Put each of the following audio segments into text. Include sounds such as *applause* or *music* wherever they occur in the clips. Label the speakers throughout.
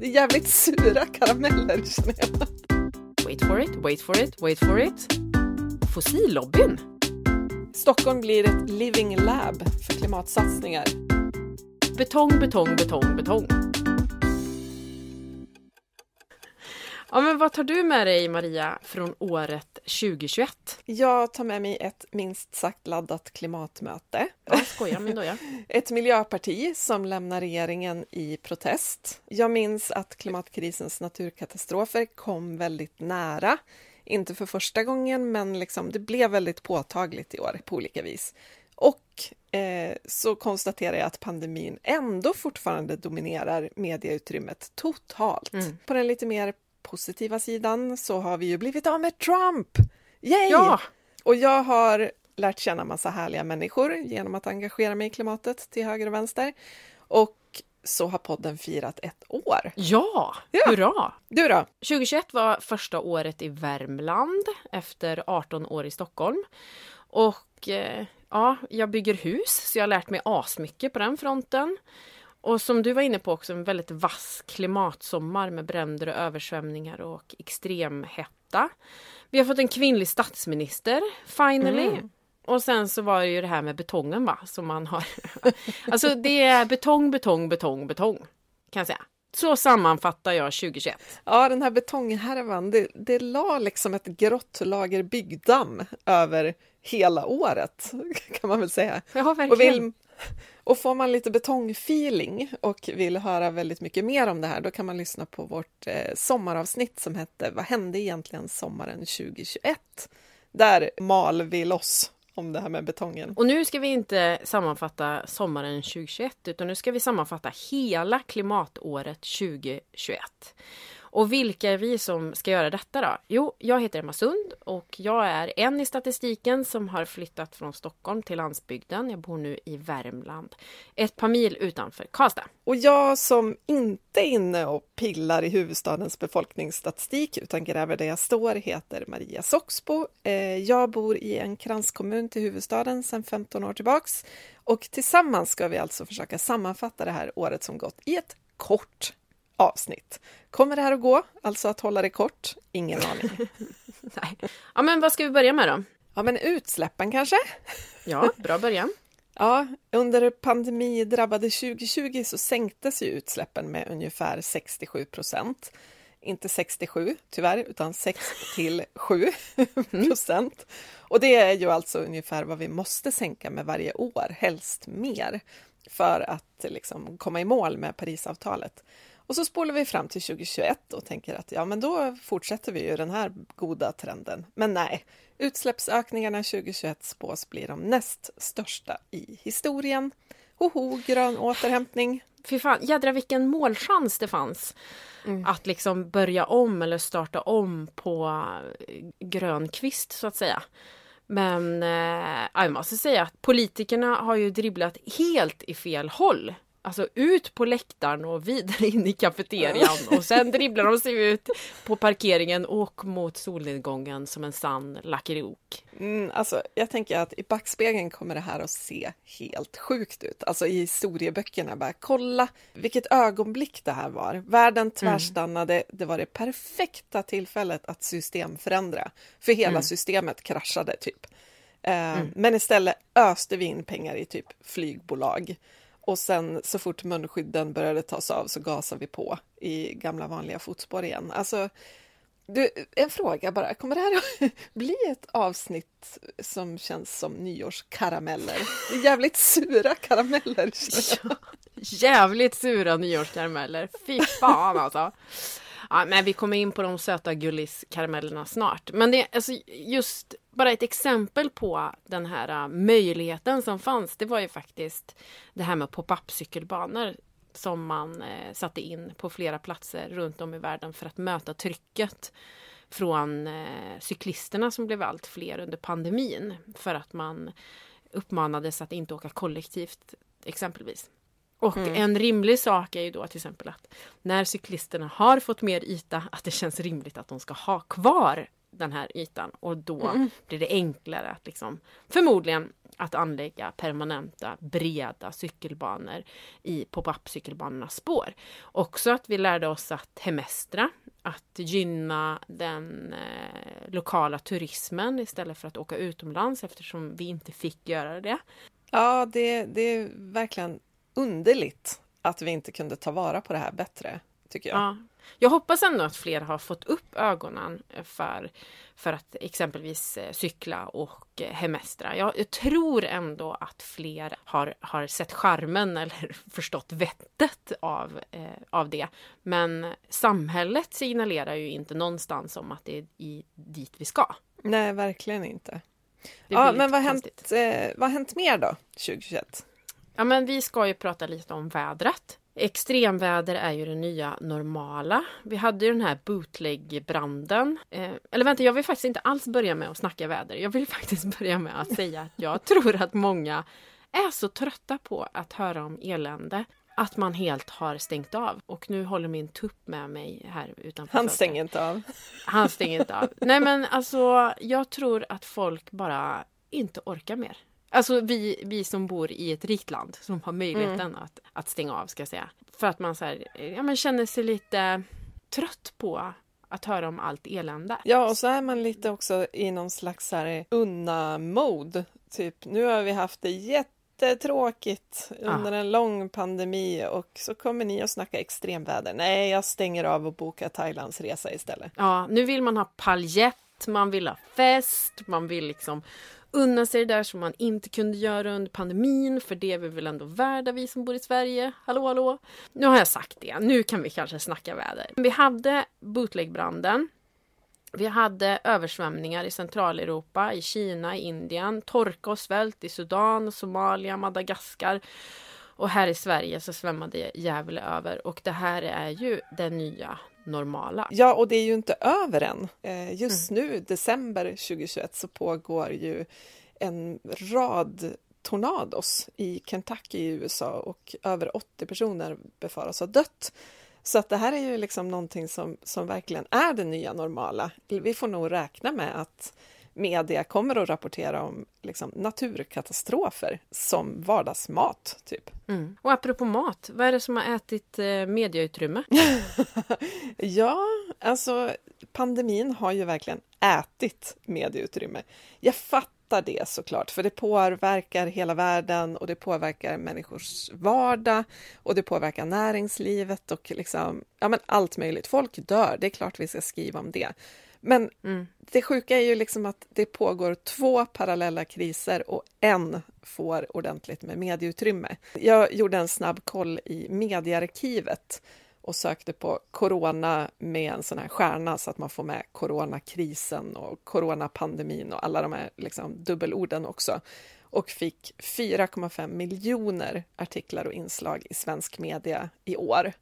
Speaker 1: Det är jävligt sura karameller känner jag.
Speaker 2: Wait for it, wait for it, wait for it. Fossillobbyn.
Speaker 1: Stockholm blir ett living lab för klimatsatsningar.
Speaker 2: Betong, betong, betong, betong. Ja, men vad tar du med dig Maria från året 2021?
Speaker 1: Jag tar med mig ett minst sagt laddat klimatmöte.
Speaker 2: Ja, skojar men då ja. *laughs*
Speaker 1: Ett miljöparti som lämnar regeringen i protest. Jag minns att klimatkrisens naturkatastrofer kom väldigt nära. Inte för första gången, men liksom, det blev väldigt påtagligt i år på olika vis. Och eh, så konstaterar jag att pandemin ändå fortfarande dominerar medieutrymmet totalt.
Speaker 2: Mm.
Speaker 1: På den lite mer positiva sidan så har vi ju blivit av med Trump! Yay!
Speaker 2: Ja,
Speaker 1: Och jag har lärt känna massa härliga människor genom att engagera mig i klimatet till höger och vänster. Och så har podden firat ett år.
Speaker 2: ja,
Speaker 1: Ja.
Speaker 2: hurra!
Speaker 1: Du då?
Speaker 2: 2021 var första året i Värmland efter 18 år i Stockholm. Och eh, ja, jag bygger hus så jag har lärt mig asmycket på den fronten. Och som du var inne på också en väldigt vass klimatsommar med bränder och översvämningar och extremhetta. Vi har fått en kvinnlig statsminister, finally.
Speaker 1: Mm.
Speaker 2: Och sen så var det ju det här med betongen va, som man har. *laughs* alltså det är betong, betong, betong, betong. Kan jag säga. Så sammanfattar jag 2021.
Speaker 1: Ja, den här betonghärvan, det, det la liksom ett grått lager byggdamm över hela året, *laughs* kan man väl säga.
Speaker 2: Ja,
Speaker 1: Och,
Speaker 2: verkligen.
Speaker 1: vill, och får man lite betongfeeling och vill höra väldigt mycket mer om det här, då kan man lyssna på vårt eh, sommaravsnitt som hette Vad hände egentligen sommaren 2021? Där mal vi loss om det här med betongen.
Speaker 2: Och nu ska vi inte sammanfatta sommaren 2021 utan nu ska vi sammanfatta hela klimatåret 2021. Och vilka är vi som ska göra detta då? Jo, jag heter Emma Sund och jag är en i statistiken som har flyttat från Stockholm till landsbygden. Jag bor nu i Värmland, ett par mil utanför Karlstad.
Speaker 1: Och jag som inte är inne och pillar i huvudstadens befolkningsstatistik utan gräver där jag står heter Maria Soxbo. Eh, jag bor i en kranskommun till huvudstaden sedan 15 år tillbaks och tillsammans ska vi alltså försöka sammanfatta det här året som gått i ett kort avsnitt. Kommer det här att gå? Alltså att hålla det kort? Ingen aning. *laughs*
Speaker 2: Nej. Ja, men vad ska vi börja med då?
Speaker 1: Ja, men utsläppen kanske?
Speaker 2: Ja, bra början. *laughs*
Speaker 1: Ja, under pandemidrabbade 2020 så sänktes ju utsläppen med ungefär 67 procent. Inte 67 tyvärr, utan 6 till 7 *laughs* procent. Och det är ju alltså ungefär vad vi måste sänka med varje år, helst mer, för att liksom komma i mål med Parisavtalet. Och så spolar vi fram till 2021 och tänker att ja, men då fortsätter vi ju den här goda trenden. Men nej, utsläppsökningarna 2021 spås bli de näst största i historien. Hoho, grön återhämtning.
Speaker 2: Fy fan, jädra vilken målchans det fanns. Att liksom börja om eller starta om på eh, grön kvist så att säga. Men eh, jag måste säga att politikerna har ju dribblat helt i fel håll. Alltså ut på läktaren och vidare in i kafeterian och sen dribblar de sig ut på parkeringen och mot solnedgången som en sann lackeriok.
Speaker 1: Mm, alltså, jag tänker att i backspegeln kommer det här att se helt sjukt ut. Alltså i historieböckerna, bara kolla vilket ögonblick det här var. Världen tvärstannade, det var det perfekta tillfället att systemförändra. För hela systemet kraschade typ. Eh, Men istället öste vi in pengar i typ flygbolag. Och sen så fort munskydden började tas av så gasade vi på i gamla vanliga fotspår igen. Alltså, du, en fråga bara, kommer det här att *laughs* bli ett avsnitt som känns som nyårskarameller? Jävligt sura karameller. *laughs*
Speaker 2: Jävligt sura nyårskarameller. Fy fan alltså. Ja, men vi kommer in på de söta gulliskaramellerna snart. Men det är alltså just bara ett exempel på den här äh, möjligheten som fanns. Det var ju faktiskt det här med pop-up cykelbanor som man eh, satte in på flera platser runt om i världen för att möta trycket från eh, cyklisterna som blev allt fler under pandemin för att man uppmanades att inte åka kollektivt exempelvis. Och en rimlig sak är ju då till exempel att när cyklisterna har fått mer yta att det känns rimligt att de ska ha kvar den här ytan och då mm. blir det enklare att liksom förmodligen att anlägga permanenta breda cykelbanor i pop-up cykelbanornas spår. Också att vi lärde oss att hemestra, att gynna den eh, lokala turismen istället för att åka utomlands eftersom vi inte fick göra det.
Speaker 1: Ja, det, det är verkligen underligt att vi inte kunde ta vara på det här bättre, tycker jag.
Speaker 2: Ja. Jag hoppas ändå att fler har fått upp ögonen för, för att exempelvis eh, cykla och eh, hemestra. Jag, jag tror ändå att fler har, har sett charmen *laughs* eller förstått vettet av, eh, av det. Men samhället signalerar ju inte någonstans om att det är i, dit vi ska.
Speaker 1: Nej, verkligen inte. Ja, men vad har, hänt, eh, vad hänt mer då 2021?
Speaker 2: Ja, men vi ska ju prata lite om vädret. Extremväder är ju det nya normala. Vi hade ju den här bootleg-branden. Eh, eller vänta, jag vill faktiskt inte alls börja med att snacka väder. Jag vill *laughs* faktiskt börja med att säga att jag tror att många är så trötta på att höra om elände att man helt har stängt av. Och nu håller min tupp med mig här utanför.
Speaker 1: Han stänger inte av.
Speaker 2: Han stänger inte av. Nej men alltså, jag tror att folk bara inte orkar mer. Alltså vi, vi som bor i ett rikt land som har möjligheten mm. att, att stänga av ska jag säga. För att man så här, ja, man känner sig lite trött på att höra om allt elände.
Speaker 1: Ja, och så är man lite också i någon slags unna-mode. Typ, nu har vi haft det jättetråkigt under ja. en lång pandemi och så kommer ni och snacka extremväder. Nej, jag stänger av och bokar Thailands resa istället.
Speaker 2: Ja, nu vill man ha paljett, man vill ha fest, man vill liksom unna sig det där som man inte kunde göra under pandemin, för det är vi väl ändå värda vi som bor i Sverige. Hallå, hallå! Nu har jag sagt det, nu kan vi kanske snacka väder. Vi hade bootlegbranden. Vi hade översvämningar i Centraleuropa, i Kina, i Indien, torka och svält i Sudan, Somalia, Madagaskar. Och här i Sverige så svämmade Gävle över och det här är ju det nya normala.
Speaker 1: Ja, och det är ju inte över än. Eh, just mm. nu, december 2021, så pågår ju en rad tornados i Kentucky i USA och över 80 personer befaras ha dött. Så att det här är ju liksom någonting som, som verkligen är det nya normala. Vi får nog räkna med att media kommer att rapportera om liksom, naturkatastrofer som vardagsmat. Typ.
Speaker 2: Mm. Och apropå mat, vad är det som har ätit eh, mediautrymme? *laughs*
Speaker 1: ja, alltså pandemin har ju verkligen ätit medieutrymme. Jag fattar det såklart, för det påverkar hela världen och det påverkar människors vardag och det påverkar näringslivet och liksom, ja, men allt möjligt. Folk dör, det är klart vi ska skriva om det. Men mm. det sjuka är ju liksom att det pågår två parallella kriser och en får ordentligt med medieutrymme. Jag gjorde en snabb koll i mediearkivet och sökte på corona med en sån här stjärna så att man får med coronakrisen och coronapandemin och alla de här liksom dubbelorden också och fick 4,5 miljoner artiklar och inslag i svensk media i år.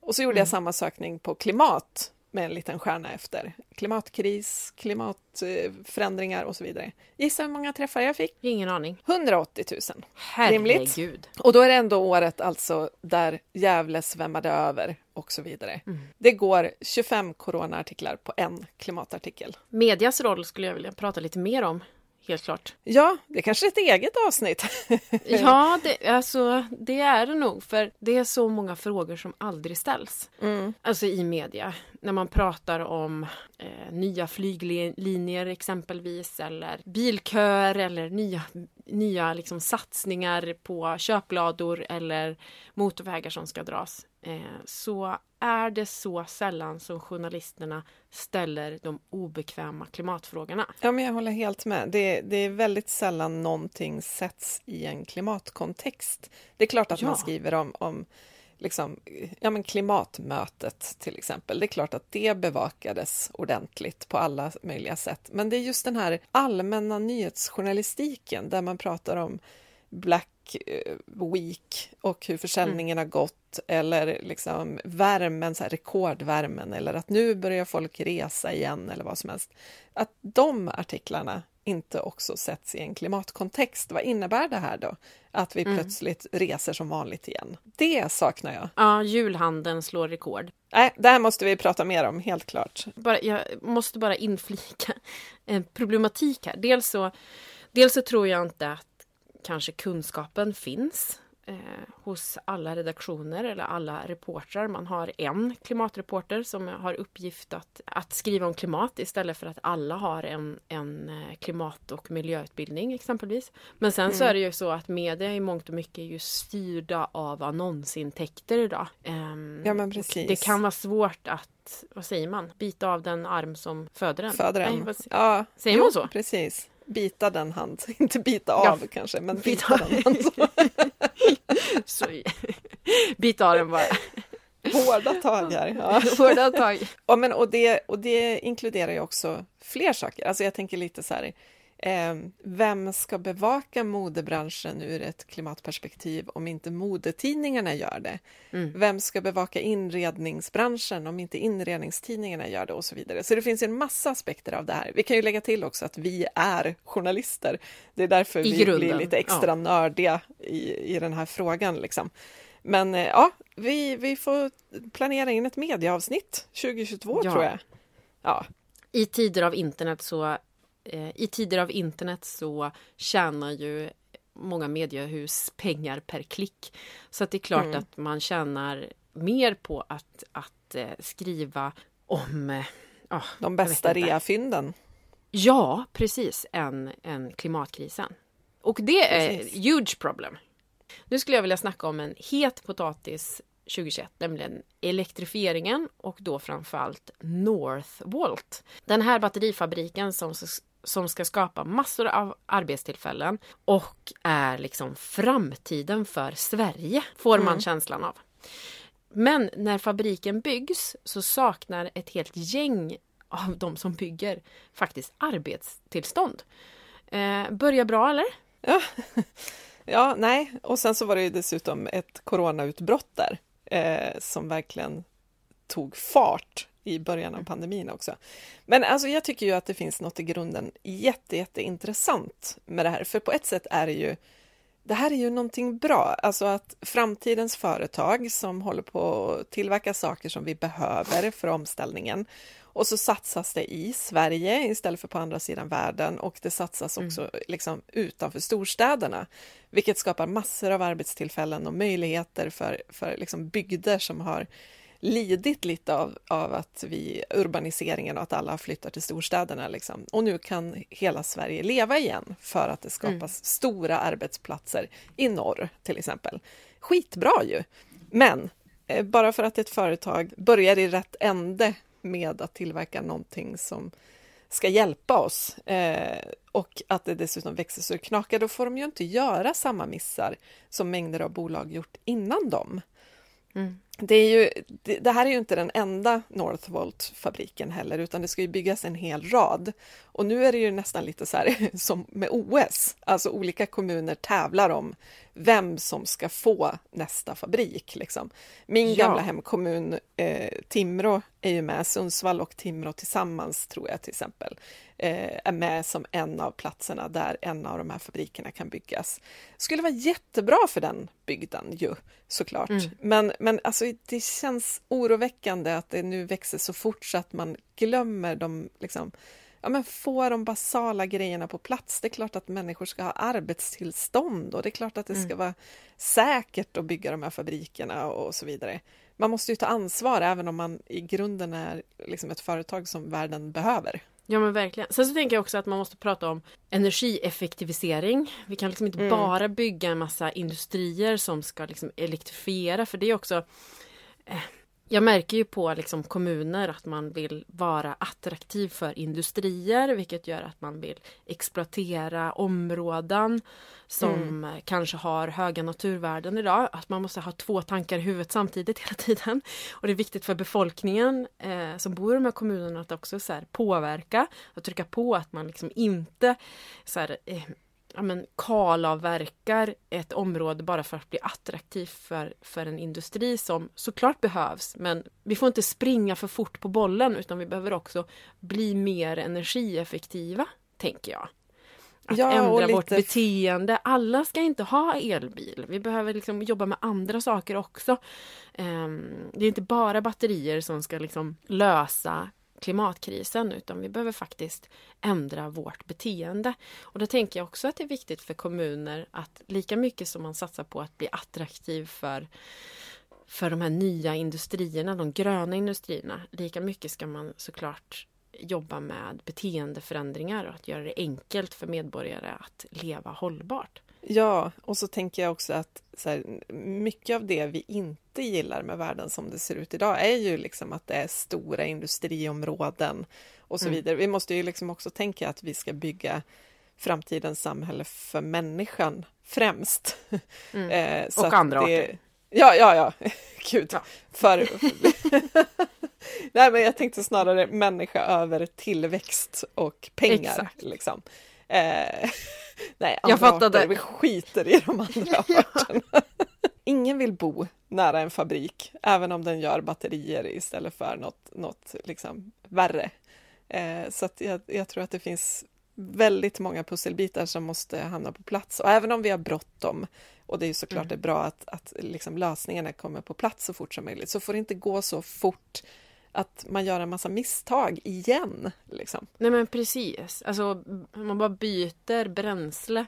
Speaker 1: Och så gjorde mm. jag samma sökning på klimat med en liten stjärna efter. Klimatkris, klimatförändringar och så vidare. Gissa hur många träffar jag fick?
Speaker 2: Ingen aning.
Speaker 1: 180 000.
Speaker 2: Herregud. Rimligt.
Speaker 1: Och då är det ändå året alltså där Gävle svämmade över och så vidare. Mm. Det går 25 coronaartiklar på en klimatartikel.
Speaker 2: Medias roll skulle jag vilja prata lite mer om helt klart.
Speaker 1: Ja, det är kanske är ett eget avsnitt. *laughs*
Speaker 2: ja, det, alltså, det är det nog, för det är så många frågor som aldrig ställs. Mm. Alltså i media, när man pratar om eh, nya flyglinjer exempelvis, eller bilköer eller nya, nya liksom, satsningar på köplador eller motorvägar som ska dras. Eh, så är det så sällan som journalisterna ställer de obekväma klimatfrågorna.
Speaker 1: Ja, men jag håller helt med. Det, det är väldigt sällan någonting sätts i en klimatkontext. Det är klart att ja. man skriver om, om liksom, ja, men klimatmötet till exempel. Det är klart att det bevakades ordentligt på alla möjliga sätt. Men det är just den här allmänna nyhetsjournalistiken där man pratar om Black eh, Week och hur försäljningen mm. har gått eller liksom värmen, så här rekordvärmen eller att nu börjar folk resa igen eller vad som helst. Att de artiklarna inte också sätts i en klimatkontext. Vad innebär det här då? Att vi mm. plötsligt reser som vanligt igen. Det saknar jag.
Speaker 2: Ja, julhandeln slår rekord.
Speaker 1: Nej, det här måste vi prata mer om, helt klart.
Speaker 2: Bara, jag måste bara inflika *laughs* en problematik här. Dels så, dels så tror jag inte att kanske kunskapen finns hos alla redaktioner eller alla reportrar. Man har en klimatreporter som har uppgift att, att skriva om klimat istället för att alla har en, en eh, klimat och miljöutbildning exempelvis. Men sen mm. så är det ju så att media i mångt och mycket är ju styrda av annonsintäkter idag.
Speaker 1: Um, ja men precis.
Speaker 2: Det kan vara svårt att, vad säger man, bita av den arm som föder en.
Speaker 1: Föder en. Nej, ja,
Speaker 2: säger jo, man så?
Speaker 1: precis bita den hand, *laughs* inte bita av ja, kanske, men bita, bita den hand. *laughs* *laughs* *laughs*
Speaker 2: Så, *laughs* bita av den bara.
Speaker 1: Hårda tag här. Ja. *laughs*
Speaker 2: Hårda tag.
Speaker 1: Ja, men, och, det, och det inkluderar ju också fler saker. Alltså jag tänker lite så här, vem ska bevaka modebranschen ur ett klimatperspektiv om inte modetidningarna gör det? Mm. Vem ska bevaka inredningsbranschen om inte inredningstidningarna gör det och så vidare. Så det finns en massa aspekter av det här. Vi kan ju lägga till också att vi är journalister. Det är därför I vi grunden, blir lite extra ja. nördiga i, i den här frågan. Liksom. Men eh, ja, vi, vi får planera in ett medieavsnitt 2022 ja. tror jag. Ja.
Speaker 2: I tider av internet så i tider av internet så tjänar ju många mediehus pengar per klick. Så att det är klart mm. att man tjänar mer på att, att eh, skriva om
Speaker 1: oh, de bästa reafynden.
Speaker 2: Ja, precis, än, än klimatkrisen. Och det precis. är huge problem. Nu skulle jag vilja snacka om en het potatis 2021, nämligen elektrifieringen och då framförallt Northvolt. Den här batterifabriken som som ska skapa massor av arbetstillfällen och är liksom framtiden för Sverige, får man mm. känslan av. Men när fabriken byggs så saknar ett helt gäng av de som bygger faktiskt arbetstillstånd. Eh, börjar bra eller?
Speaker 1: Ja. *laughs* ja, nej, och sen så var det ju dessutom ett coronautbrott där eh, som verkligen tog fart i början av pandemin också. Men alltså, jag tycker ju att det finns något i grunden jätte, jätteintressant med det här, för på ett sätt är det ju det här är ju någonting bra, alltså att framtidens företag som håller på att tillverka saker som vi behöver för omställningen och så satsas det i Sverige istället för på andra sidan världen och det satsas mm. också mm. liksom utanför storstäderna, vilket skapar massor av arbetstillfällen och möjligheter för, för liksom bygder som har lidit lite av, av att vi urbaniseringen och att alla flyttar till storstäderna. Liksom. Och nu kan hela Sverige leva igen för att det skapas mm. stora arbetsplatser i norr till exempel. Skitbra ju! Men eh, bara för att ett företag börjar i rätt ände med att tillverka någonting som ska hjälpa oss eh, och att det dessutom växer så det knakar, då får de ju inte göra samma missar som mängder av bolag gjort innan dem. Mm det, är ju, det, det, här är ju inte den enda Northvolt-fabriken heller, utan det ska ju byggas en hel rad. Och nu är det ju nästan lite så här *laughs* som med OS, alltså olika kommuner tävlar om vem som ska få nästa fabrik. Liksom. Min ja. gamla hemkommun eh, Timrå är ju med, Sundsvall och Timrå tillsammans tror jag till exempel, eh, är med som en av platserna där en av de här fabrikerna kan byggas. skulle vara jättebra för den bygden ju, såklart. Mm. Men, men alltså, det känns oroväckande att det nu växer så fort så att man glömmer de liksom, ja, men få de basala grejerna på plats. Det är klart att människor ska ha arbetstillstånd och det är klart att det ska mm. vara säkert att bygga de här fabrikerna och så vidare. Man måste ju ta ansvar även om man i grunden är liksom ett företag som världen behöver.
Speaker 2: Ja men verkligen. Sen så tänker jag också att man måste prata om energieffektivisering. Vi kan liksom inte mm. bara bygga en massa industrier som ska liksom elektrifiera för det är också eh, jag märker ju på liksom kommuner att man vill vara attraktiv för industrier vilket gör att man vill exploatera områden som mm. kanske har höga naturvärden idag. Att man måste ha två tankar i huvudet samtidigt hela tiden. Och det är viktigt för befolkningen eh, som bor i de här kommunerna att också så här, påverka och trycka på att man liksom inte så här, eh, ja, men, kalavverkar ett område bara för att bli attraktivt för, för en industri som såklart behövs. Men vi får inte springa för fort på bollen utan vi behöver också bli mer energieffektiva, tänker jag. Att
Speaker 1: Ja,
Speaker 2: ändra vårt beteende. Alla ska inte ha elbil. Vi behöver liksom jobba med andra saker också. Ehm, det är inte bara batterier som ska liksom lösa klimatkrisen utan vi behöver faktiskt ändra vårt beteende. Och då tänker jag också att det är viktigt för kommuner att lika mycket som man satsar på att bli attraktiv för för de här nya industrierna, de gröna industrierna, lika mycket ska man såklart jobba med beteendeförändringar och att göra det enkelt för medborgare att leva hållbart.
Speaker 1: Ja, och så tänker jag också att så här, mycket av det vi inte gillar med världen som det ser ut idag är ju liksom att det är stora industriområden och så
Speaker 2: Mm.
Speaker 1: vidare. Vi måste ju liksom också tänka att vi ska bygga framtidens samhälle för människan främst.
Speaker 2: Mm. *laughs*
Speaker 1: Eh,
Speaker 2: Och andra
Speaker 1: det...
Speaker 2: arter.
Speaker 1: Ja, ja, ja, *laughs* gud.
Speaker 2: Ja.
Speaker 1: För... *laughs* Nej, men jag tänkte snarare människa över tillväxt och pengar.
Speaker 2: Exakt.
Speaker 1: Liksom. Eh, *laughs* nej,
Speaker 2: Jag fattade.
Speaker 1: arter, vi skiter i de andra *laughs* arterna. *laughs* Ingen vill bo nära en fabrik, även om den gör batterier istället för något, något liksom värre. Eh, så jag, jag tror att det finns väldigt många pusselbitar som måste hamna på plats. Och även om vi har bråttom, och det är såklart
Speaker 2: Mm.
Speaker 1: det är bra att, att liksom lösningarna kommer på plats så fort som möjligt, så får det inte gå så fort att man gör en massa misstag igen. Liksom.
Speaker 2: Nej men precis, alltså man bara byter bränsle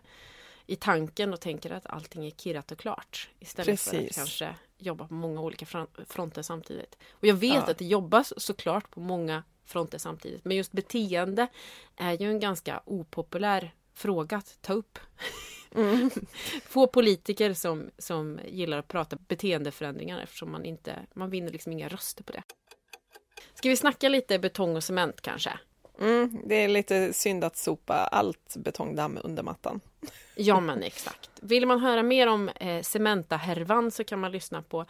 Speaker 2: i tanken och tänker att allting är kirrat och klart istället för
Speaker 1: Precis.
Speaker 2: att kanske jobba på många olika fron- fronter samtidigt. Och jag vet
Speaker 1: Ja.
Speaker 2: att det jobbas såklart på många fronter samtidigt men just beteende är ju en ganska opopulär fråga att ta upp.
Speaker 1: Mm. *laughs*
Speaker 2: Få politiker som, som gillar att prata beteendeförändringar eftersom man inte, man vinner liksom inga röster på det. Ska vi snacka lite betong och cement kanske?
Speaker 1: Mm, det är lite synd att sopa allt betongdamm under mattan.
Speaker 2: Ja men exakt. Vill man höra mer om eh, Cementa-härvan så kan man lyssna på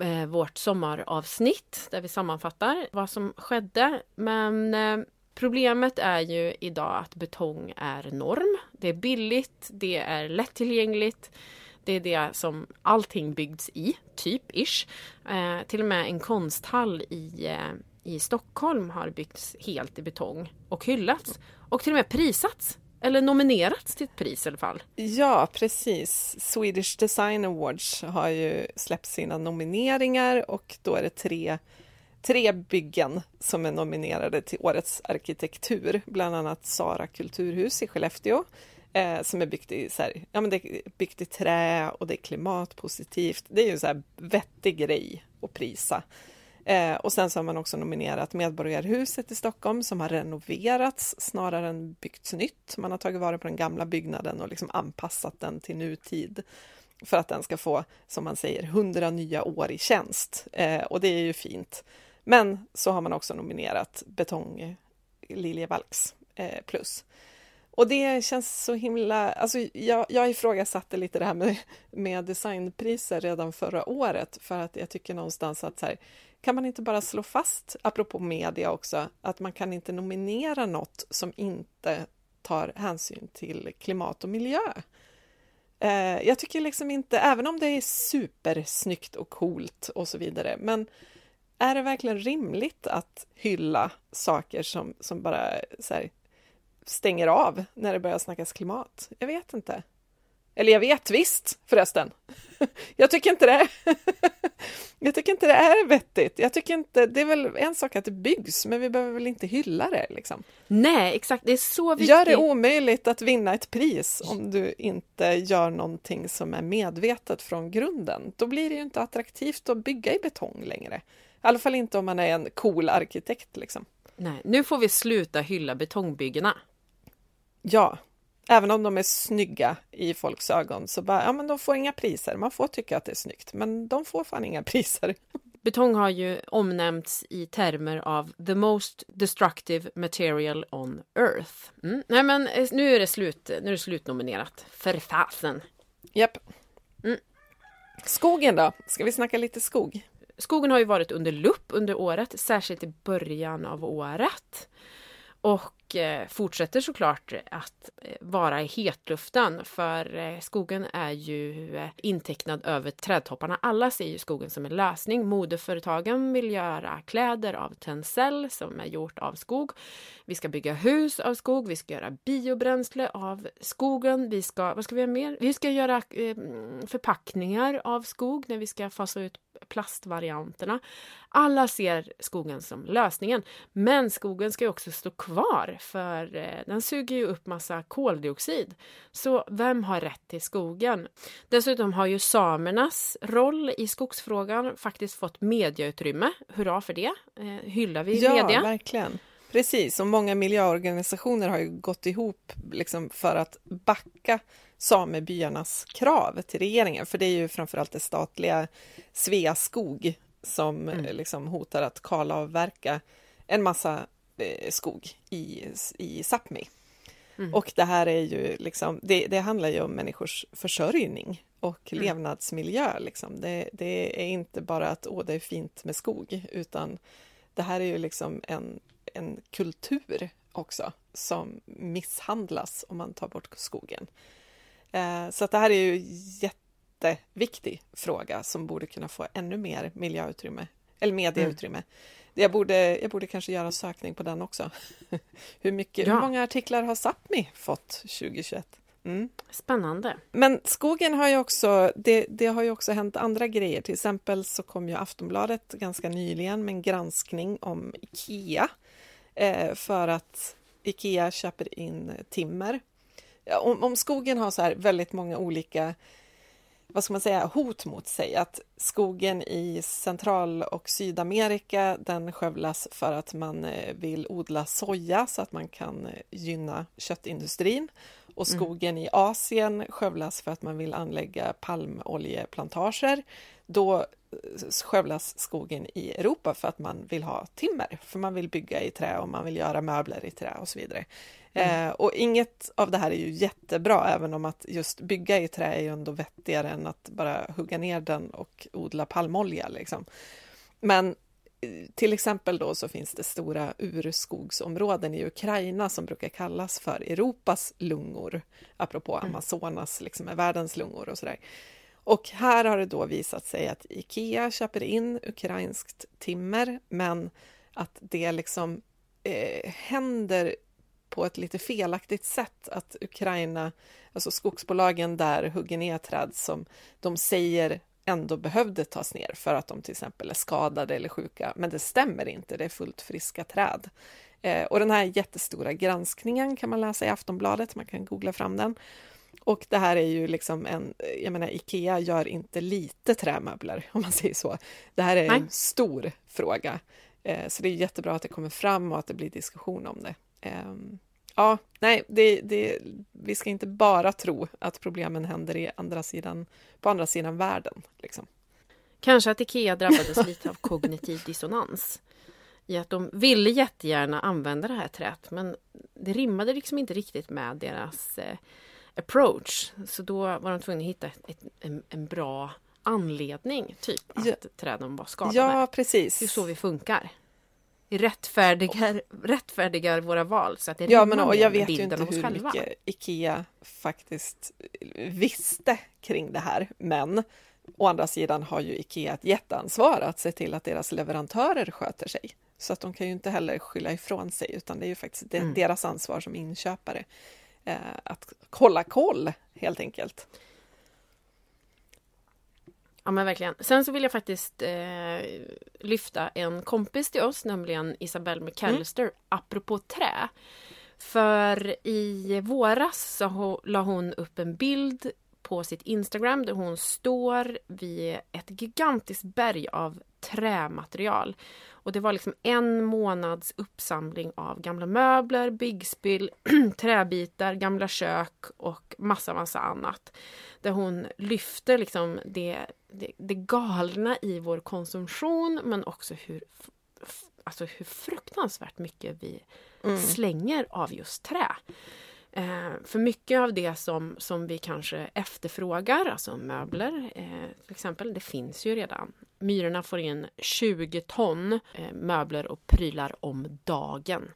Speaker 2: eh, vårt sommaravsnitt där vi sammanfattar vad som skedde. Men eh, problemet är ju idag att betong är norm. Det är billigt, det är lättillgängligt. Det är det som allting byggts i, typ ish. Eh, till och med en konsthall i, eh, i Stockholm har byggts helt i betong och hyllats. Och till och med prisats. Eller nominerats till ett pris i alla fall.
Speaker 1: Ja, precis. Swedish Design Awards har ju släppt sina nomineringar och då är det tre, tre byggen som är nominerade till Årets arkitektur, bland annat Sara kulturhus i Skellefteå eh, som är byggt i, så här, ja, men det är byggt i trä och det är klimatpositivt. Det är ju en så här vettig grej att prisa. Eh, och sen så har man också nominerat Medborgarhuset i Stockholm som har renoverats snarare än byggts nytt. Man har tagit vara på den gamla byggnaden och liksom anpassat den till nutid för att den ska få, som man säger, 100 nya år i tjänst. Eh, och det är ju fint. Men så har man också nominerat Betong Liljevalchs eh, plus. Och det känns så himla... Alltså jag, jag ifrågasatte lite det här med, *laughs* med designpriser redan förra året för att jag tycker någonstans att så här, kan man inte bara slå fast, apropå media också, att man kan inte nominera något som inte tar hänsyn till klimat och miljö. Eh, jag tycker liksom inte, även om det är supersnyggt och coolt och så vidare, men är det verkligen rimligt att hylla saker som, som bara så här, stänger av när det börjar snackas klimat? Jag vet inte. Eller jag vet visst förresten. *laughs* Jag tycker inte det. *laughs* Jag tycker inte det är vettigt. Jag tycker inte, det är väl en sak att det byggs, men vi behöver väl inte hylla det liksom.
Speaker 2: Nej, exakt. Det är så viktigt.
Speaker 1: Gör det omöjligt att vinna ett pris om du inte gör någonting som är medvetet från grunden. Då blir det ju inte attraktivt att bygga i betong längre. I alla fall inte om man är en cool arkitekt liksom.
Speaker 2: Nej, nu får vi sluta hylla betongbyggena.
Speaker 1: Ja, även om de är snygga i folks ögon så bara, ja men de får inga priser. Man får tycka att det är snyggt, men de får fan inga priser. *laughs*
Speaker 2: Betong har ju omnämnts i termer av the most destructive material on earth. Mm. Nej men eh, nu är det slut, nu är det slutnominerat. För fasen.
Speaker 1: Japp.
Speaker 2: Mm.
Speaker 1: Skogen då? Ska vi snacka lite skog?
Speaker 2: Skogen har ju varit under lupp under året, särskilt i början av året. Och och eh, fortsätter såklart att eh, vara i hetluften för eh, skogen är ju intecknad över trädtopparna. Alla ser ju skogen som en lösning. Modeföretagen vill göra kläder av tencel som är gjort av skog. Vi ska bygga hus av skog, vi ska göra biobränsle av skogen, vi ska, vad ska vi göra mer? Vi ska göra förpackningar av skog när vi ska fasa ut plastvarianterna. Alla ser skogen som lösningen, men skogen ska ju också stå kvar för eh, den suger ju upp massa koldioxid. Så vem har rätt till skogen? Dessutom har ju samernas roll i skogsfrågan faktiskt fått mediautrymme. Hurra för det! Eh, hyllar vi
Speaker 1: ja,
Speaker 2: media?
Speaker 1: Ja, verkligen. Precis, och många miljöorganisationer har ju gått ihop liksom för att backa samebyarnas krav till regeringen, för det är ju framförallt det statliga Sveaskog som mm. liksom hotar att kalavverka en massa eh, skog i, i Sápmi. Mm. Och det här är ju liksom, det, det handlar ju om människors försörjning och mm. levnadsmiljö. Liksom. Det, det, är inte bara att åh, det är fint med skog, utan det här är ju liksom en, en kultur också som misshandlas om man tar bort skogen. Eh, så det här är ju jätteviktig fråga som borde kunna få ännu mer miljöutrymme, eller medieutrymme. Mm. Jag borde, jag borde kanske göra en sökning på den också. *laughs* hur, mycket, ja. hur många artiklar har Sápmi fått 2021?
Speaker 2: Mm. Spännande.
Speaker 1: Men skogen har ju också, det, det, har ju också hänt andra grejer. Till exempel så kom ju Aftonbladet ganska nyligen med en granskning om Ikea. Eh, för att Ikea köper in timmer om, om skogen har så här väldigt många olika vad ska man säga, hot mot sig. Att skogen i Central och Sydamerika den skövlas för att man eh, vill odla soja så att man kan eh, gynna köttindustrin. Och mm. skogen mm. i Asien skövlas för att man vill anlägga palmoljeplantager. Då eh, skövlas skogen i Europa för att man vill ha timmer, för man vill bygga i trä och man vill göra möbler i trä och så vidare. Mm. Eh, och inget av det här är ju jättebra, även om att just bygga i trä är ju ändå vettigare än att bara hugga ner den och odla palmolja. Liksom. Men till exempel då så finns det stora urskogsområden i Ukraina som brukar kallas för Europas lungor, apropå mm. Amazonas, liksom är världens lungor och sådär. Och här har det då visat sig att Ikea köper in ukrainskt timmer, men att det liksom eh, händer på ett lite felaktigt sätt att Ukraina, alltså skogsbolagen där hugger ner träd som de säger ändå behövde tas ner för att de till exempel är skadade eller sjuka, men det stämmer inte, det är fullt friska träd. Eh, och den här jättestora granskningen kan man läsa i Aftonbladet, man kan googla fram den. Och det här är ju liksom en, jag menar Ikea gör inte lite trämöbler om man säger så. Det här är Nej. en stor fråga. Eh, så det är jättebra att det kommer fram och att det blir diskussion om det. Um, ja, nej, det, det, vi ska inte bara tro att problemen händer i andra sidan, på andra sidan världen. Liksom.
Speaker 2: Kanske att Ikea drabbades lite av kognitiv dissonans i att de ville jättegärna använda det här träet men det rimmade liksom inte riktigt med deras eh, approach. Så då var de tvungna att hitta ett, en, en, bra anledning, typ att ja. träden var skadade.
Speaker 1: Ja, precis.
Speaker 2: Det är så vi funkar. Rättfärdigar, rättfärdigar våra val så att det
Speaker 1: Ja, men och jag vet ju inte hur själva. mycket Ikea faktiskt visste kring det här, men å andra sidan har ju Ikea ett jätteansvar att se till att deras leverantörer sköter sig. Så att de kan ju inte heller skylla ifrån sig, utan det är ju faktiskt mm. deras ansvar som inköpare eh, att hålla koll, helt enkelt.
Speaker 2: Ja men verkligen. Sen så vill jag faktiskt eh, lyfta en kompis till oss, nämligen Isabelle McAllister, mm. apropå trä. För i våras så la hon upp en bild på sitt Instagram där hon står vid ett gigantiskt berg av trämaterial. Och det var liksom en månads uppsamling av gamla möbler, byggspill, *clears throat* träbitar, gamla kök och massa, massa annat. Där hon lyfter liksom det, det, det galna i vår konsumtion men också hur, alltså hur fruktansvärt mycket vi mm. slänger av just trä. Eh, för mycket av det som, som vi kanske efterfrågar, alltså möbler eh, till exempel, det finns ju redan. Myrorna får in 20 ton eh, möbler och prylar om dagen.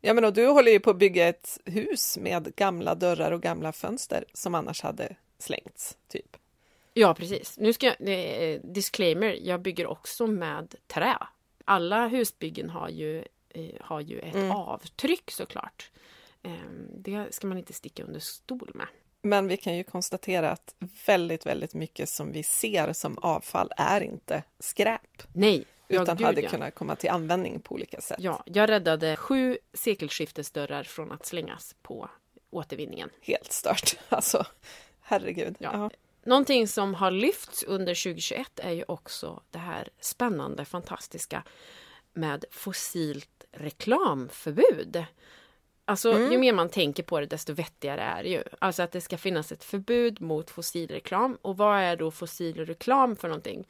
Speaker 1: Ja, men och du håller ju på att bygga ett hus med gamla dörrar och gamla fönster som annars hade slängts, typ.
Speaker 2: Ja, precis. Nu ska jag, eh, disclaimer, jag bygger också med trä. Alla husbyggen har ju, eh, har ju ett
Speaker 1: Mm.
Speaker 2: avtryck såklart. Eh, det ska man inte sticka under stol med.
Speaker 1: Men vi kan ju konstatera att väldigt, väldigt mycket som vi ser som avfall är inte skräp,
Speaker 2: Nej, ja,
Speaker 1: utan
Speaker 2: gud,
Speaker 1: hade
Speaker 2: ja.
Speaker 1: kunnat komma till användning på olika sätt.
Speaker 2: Ja, jag räddade sju sekelskiftesdörrar från att slängas på återvinningen.
Speaker 1: Helt stört. *laughs* Alltså, herregud.
Speaker 2: Ja.
Speaker 1: Ja.
Speaker 2: Någonting som har lyfts under 2021 är ju också det här spännande, fantastiska med fossilt reklamförbud. Alltså,
Speaker 1: Mm.
Speaker 2: ju mer man tänker på det, desto vettigare är det ju. Alltså att det ska finnas ett förbud mot fossilreklam. Och vad är då fossilreklam för någonting?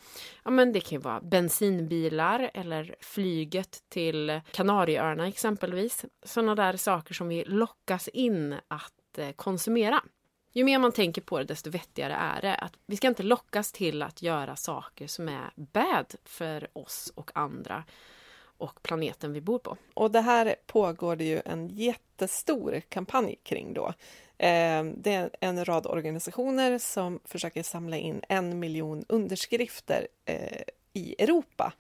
Speaker 2: Ja, men det kan ju vara bensinbilar eller flyget till Kanarieöarna exempelvis. Sådana där saker som vi lockas in att eh, konsumera. Ju mer man tänker på det, desto vettigare är det. Att vi ska inte lockas till att göra saker som är bad för oss och andra och planeten vi bor på.
Speaker 1: Och det här pågår det ju en jättestor kampanj kring då. Ehm, det är en rad organisationer som försöker samla in en miljon underskrifter eh, i Europa.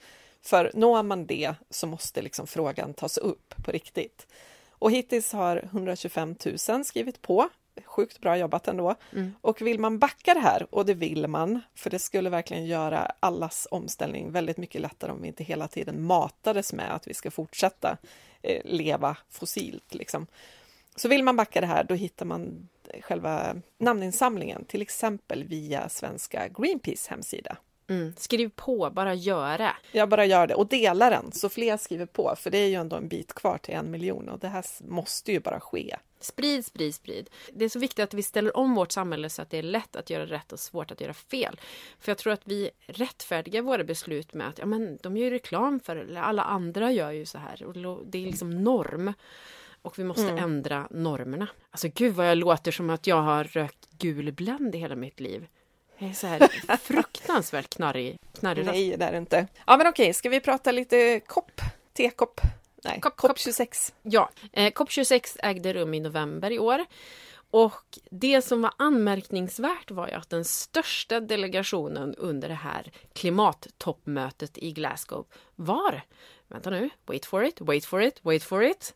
Speaker 1: För når man det så måste liksom frågan tas upp på riktigt. Och hittills har 125 000 skrivit på. Sjukt bra jobbat ändå.
Speaker 2: Mm.
Speaker 1: Och vill man backa det här, och det vill man, för det skulle verkligen göra allas omställning väldigt mycket lättare om vi inte hela tiden matades med att vi ska fortsätta eh, leva fossilt. Liksom. Så vill man backa det här, då hittar man själva namninsamlingen, till exempel via svenska Greenpeace hemsida.
Speaker 2: Mm. Skriv på, bara gör det.
Speaker 1: Jag bara gör det och delar den så fler skriver på, för det är ju ändå en bit kvar till en miljon och det här måste ju bara ske.
Speaker 2: Sprid, sprid, sprid. Det är så viktigt att vi ställer om vårt samhälle så att det är lätt att göra rätt och svårt att göra fel. För jag tror att vi rättfärdigar våra beslut med att ja, men de gör reklam för eller alla andra gör ju så här. Och det är liksom norm. Och vi måste ändra normerna. Alltså gud vad jag låter som att jag har rökt gul Blend i hela mitt liv. Jag är så här *laughs* fruktansvärt knarrig, knarrig.
Speaker 1: Nej, det är det inte. Ja, men okej, ska vi prata lite kopp? Tekopp? Nej,
Speaker 2: kopp
Speaker 1: kopp. 26.
Speaker 2: Ja, eh, COP26 ägde rum i november i år. Och det som var anmärkningsvärt var ju att den största delegationen under det här klimattoppmötet i Glasgow var, vänta nu, wait for it, wait for it, wait for it,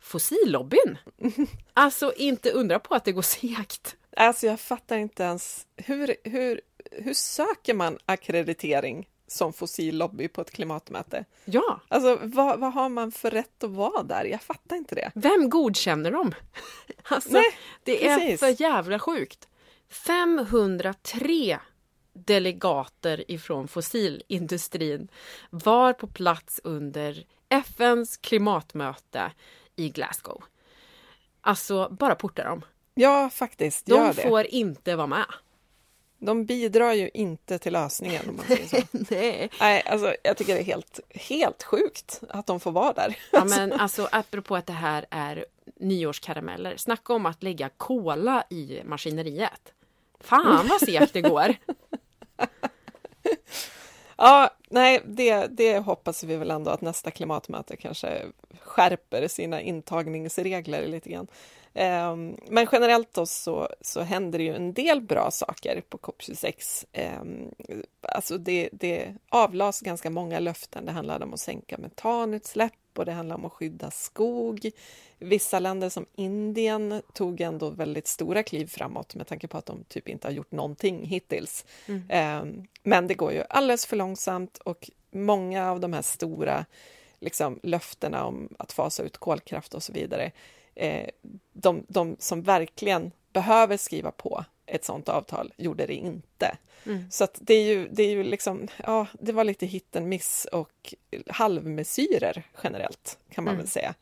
Speaker 2: fossillobbyn. *laughs* Alltså inte undra på att det går segt.
Speaker 1: Alltså, jag fattar inte ens. Hur, hur, hur söker man akkreditering som fossillobby på ett klimatmöte?
Speaker 2: Ja,
Speaker 1: Alltså, vad, vad har man för rätt att vara där? Jag fattar inte det.
Speaker 2: vem godkänner dem? *laughs* Alltså,
Speaker 1: Nej,
Speaker 2: det är
Speaker 1: precis.
Speaker 2: för jävla sjukt. 503 delegater ifrån fossilindustrin var på plats under FNs klimatmöte i Glasgow. Alltså, bara porta dem.
Speaker 1: Ja, faktiskt,
Speaker 2: De får inte vara med.
Speaker 1: De bidrar ju inte till lösningen, om man säger så. *laughs*
Speaker 2: Nej.
Speaker 1: Nej, alltså, jag tycker det är helt, helt sjukt att de får vara där.
Speaker 2: Ja, men alltså, apropå att det här är nyårskarameller. Snacka om att lägga kola i maskineriet. Fan vad segt det går. *laughs*
Speaker 1: Ja, nej, det, det hoppas vi väl ändå att nästa klimatmöte kanske skärper sina intagningsregler lite grann. Ehm, Men generellt då så, så händer det ju en del bra saker på COP26. Ehm, Alltså det, det avlas ganska många löften. Det handlade om att sänka metanutsläpp och det handlar om att skydda skog. Vissa länder som Indien tog ändå väldigt stora kliv framåt med tanke på att de typ inte har gjort någonting hittills. Ehm, Men det går ju alldeles för långsamt och många av de här stora liksom, löftena om att fasa ut kolkraft och så vidare, eh, de, de som verkligen behöver skriva på ett sådant avtal gjorde det inte.
Speaker 2: Mm.
Speaker 1: Så att det är ju, det är ju liksom, ja, det var lite hit and miss och halvmesyrer generellt, kan man
Speaker 2: Mm.
Speaker 1: väl säga.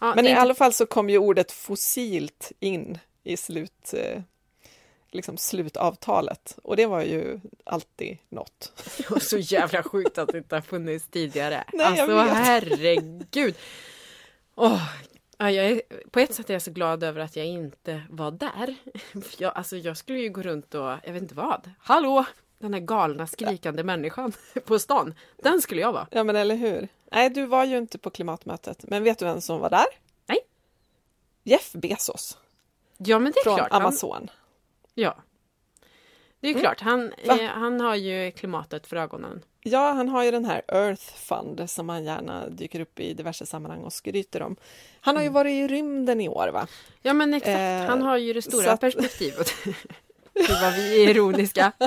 Speaker 2: Ja,
Speaker 1: Men i
Speaker 2: inte-
Speaker 1: alla fall så kom ju ordet fossilt in i slut, eh, liksom slutavtalet och det var ju alltid något. *laughs*
Speaker 2: Det var så jävla sjukt att det inte har funnits tidigare.
Speaker 1: Nej,
Speaker 2: alltså herregud. Åh, ja, jag är, på ett sätt är jag så glad över att jag inte var där. *laughs* Jag, alltså, jag skulle ju gå runt och, jag vet inte vad. Hallå! den här galna skrikande människan *laughs* på stan. Den skulle jag vara.
Speaker 1: Ja, men eller hur? Nej, du var ju inte på klimatmötet, men vet du vem som var där?
Speaker 2: Nej.
Speaker 1: Jeff Bezos
Speaker 2: Ja, men det är
Speaker 1: från
Speaker 2: klart. Han,
Speaker 1: Amazon.
Speaker 2: ja. Det är ju
Speaker 1: Mm.
Speaker 2: klart, han, eh, han har ju klimatet för ögonen.
Speaker 1: Ja, han har ju den här Earth Fund som han gärna dyker upp i diverse sammanhang och skryter om. Han har ju varit i rymden i år, va?
Speaker 2: Ja, men exakt.
Speaker 1: Eh,
Speaker 2: han har ju det stora
Speaker 1: att-
Speaker 2: perspektivet. *laughs* Gud vad vi är ironiska. *laughs*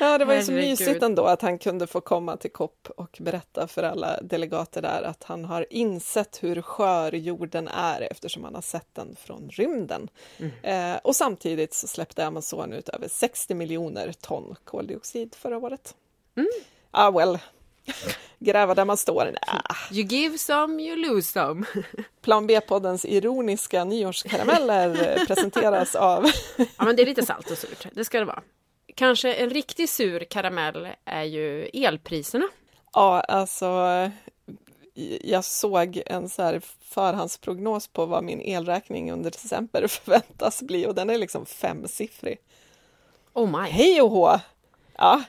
Speaker 1: Ja, det var ju så mysigt ändå att han kunde få komma till COP och berätta för alla delegater där att han har insett hur skör jorden är eftersom han har sett den från rymden. Eh, och samtidigt så släppte Amazon ut över 60 miljoner ton koldioxid förra året. Ah, well. *laughs* Gräva där man står. Nä.
Speaker 2: You give some, you lose some. *laughs*
Speaker 1: Plan B-poddens ironiska nyårskarameller *laughs* presenteras av
Speaker 2: Ja, men det är lite salt och surt. Det ska det vara. Kanske en riktigt sur karamell är ju elpriserna.
Speaker 1: Ja, alltså jag såg en så här förhandsprognos på vad min elräkning under december *laughs* förväntas bli och den är liksom femsiffrig.
Speaker 2: Oh my.
Speaker 1: Hej och hå! Ja,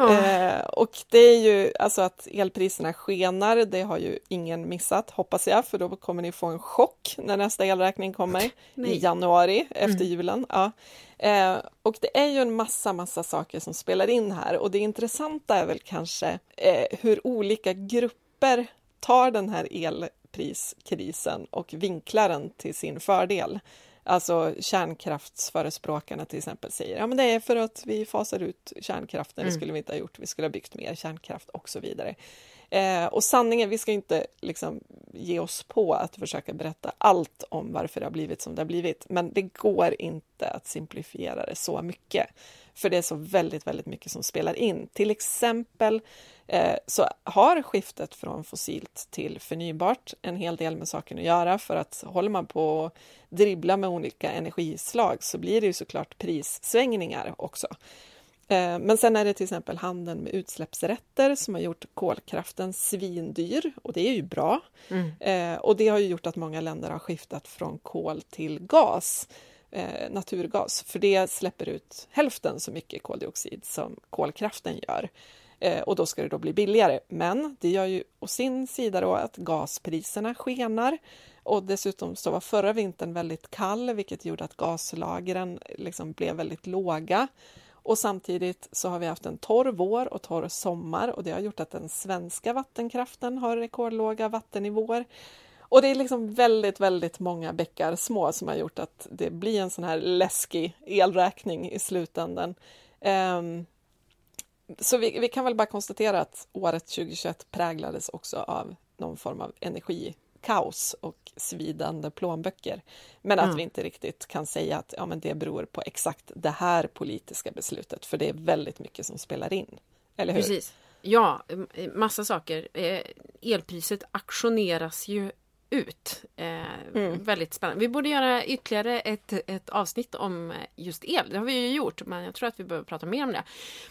Speaker 2: Ja.
Speaker 1: eh, och det är ju alltså att elpriserna skenar, det har ju ingen missat hoppas jag, för då kommer ni få en chock när nästa elräkning kommer i januari efter julen. Ja. Eh, och det är ju en massa, massa saker som spelar in här och det intressanta är väl kanske eh, hur olika grupper tar den här elpriskrisen och vinklar den till sin fördel. Alltså kärnkraftsförespråkarna till exempel säger ja men det är för att vi fasar ut kärnkraften, det skulle vi inte ha gjort, vi skulle ha byggt mer kärnkraft och så vidare. Eh, och sanningen, vi ska inte liksom ge oss på att försöka berätta allt om varför det har blivit som det har blivit, men det går inte att simplifiera det så mycket. För det är så väldigt, väldigt mycket som spelar in. Till exempel så har skiftet från fossilt till förnybart en hel del med saken att göra för att håller man på och dribbla med olika energislag så blir det ju såklart prissvängningar också. Eh, Men sen är det till exempel handeln med utsläppsrätter som har gjort kolkraften svindyr och det är ju bra. Eh, Och det har ju gjort att många länder har skiftat från kol till gas, eh, naturgas, för det släpper ut hälften så mycket koldioxid som kolkraften gör. Eh, Och då ska det då bli billigare. Men det gör ju å sin sida då att gaspriserna skenar och dessutom så var förra vintern väldigt kall, vilket gjorde att gaslagren liksom blev väldigt låga. Och samtidigt så har vi haft en torr vår och torr sommar och det har gjort att den svenska vattenkraften har rekordlåga vattennivåer. Och det är liksom väldigt, väldigt många bäckar små som har gjort att det blir en sån här läskig elräkning i slutändan. Ehm, så vi, vi kan väl bara konstatera att året 2021 präglades också av någon form av energikaos och svidande plånböcker. Men att
Speaker 2: Mm.
Speaker 1: vi inte riktigt kan säga att ja, men det beror på exakt det här politiska beslutet, för det är väldigt mycket som spelar in. Eller hur?
Speaker 2: Precis. Ja, massa saker. Eh, Elpriset auktioneras ju ut. Eh,
Speaker 1: Mm.
Speaker 2: Väldigt spännande. Vi borde göra ytterligare ett, ett avsnitt om just el. Det har vi ju gjort, men jag tror att vi behöver prata mer om det.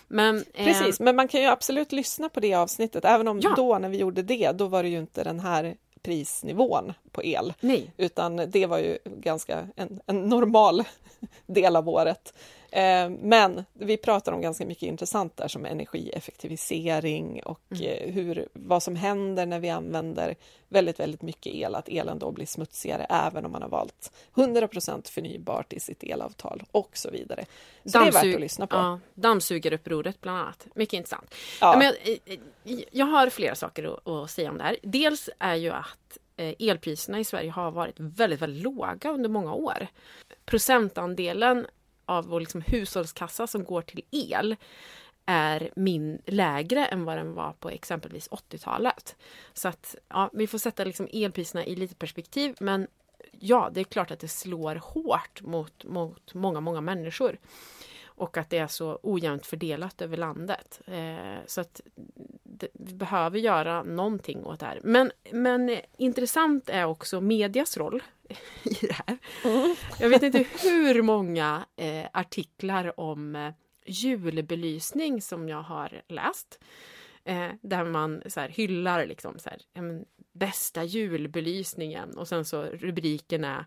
Speaker 2: Men, eh,
Speaker 1: Precis, men man kan ju absolut lyssna på det avsnittet, även om
Speaker 2: Ja.
Speaker 1: då när vi gjorde det, då var det ju inte den här prisnivån på el,
Speaker 2: Nej,
Speaker 1: utan det var ju ganska en, en normal *laughs* del av året. Eh, men vi pratar om ganska mycket intressant där som energieffektivisering och eh, hur, vad som händer när vi använder väldigt, väldigt mycket el, att elen då blir smutsigare även om man har valt 100% förnybart i sitt elavtal och så vidare. Så det är värt
Speaker 2: Dammsug-
Speaker 1: att lyssna på.
Speaker 2: Ja, dammsugarupproret bland annat. Mycket intressant.
Speaker 1: Ja.
Speaker 2: Men, jag, eh, jag har flera saker att, att säga om det här. Dels är ju att eh, Eh, elpriserna i Sverige har varit väldigt, väldigt låga under många år. Procentandelen av vår liksom hushållskassa som går till el är min lägre än vad den var på exempelvis 80-talet. Så att ja, vi får sätta liksom elpriserna i lite perspektiv men ja, det är klart att det slår hårt mot, mot många, många människor. Och att det är så ojämnt fördelat över landet. Eh, så att det, vi behöver göra någonting åt det här. Men, men eh, intressant är också medias roll i det här. Jag vet inte hur många eh, artiklar om eh, julbelysning som jag har läst. Eh, där man så här, hyllar liksom så här, bästa julbelysningen och sen så rubriken är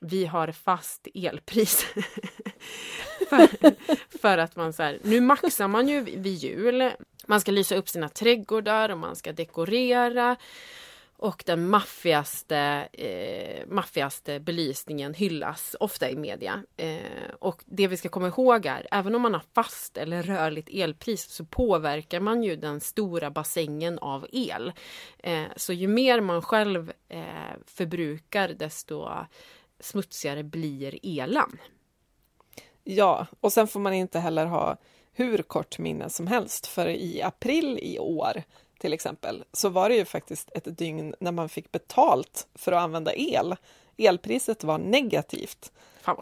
Speaker 2: Vi har fast elpris. *laughs* för, *laughs* för att man så här, nu maxar man ju vid jul. Man ska lysa upp sina trädgårdar och man ska dekorera. Och den maffigaste, eh, maffigaste belysningen hyllas ofta i media. Eh, och det vi ska komma ihåg är, även om man har fast eller rörligt elpris så påverkar man ju den stora bassängen av el. Eh, så ju mer man själv eh, förbrukar desto smutsigare blir elen.
Speaker 1: Ja, och sen får man inte heller ha hur kort minne som helst, för i april i år till exempel, så var det ju faktiskt ett dygn när man fick betalt för att använda el. Elpriset var negativt.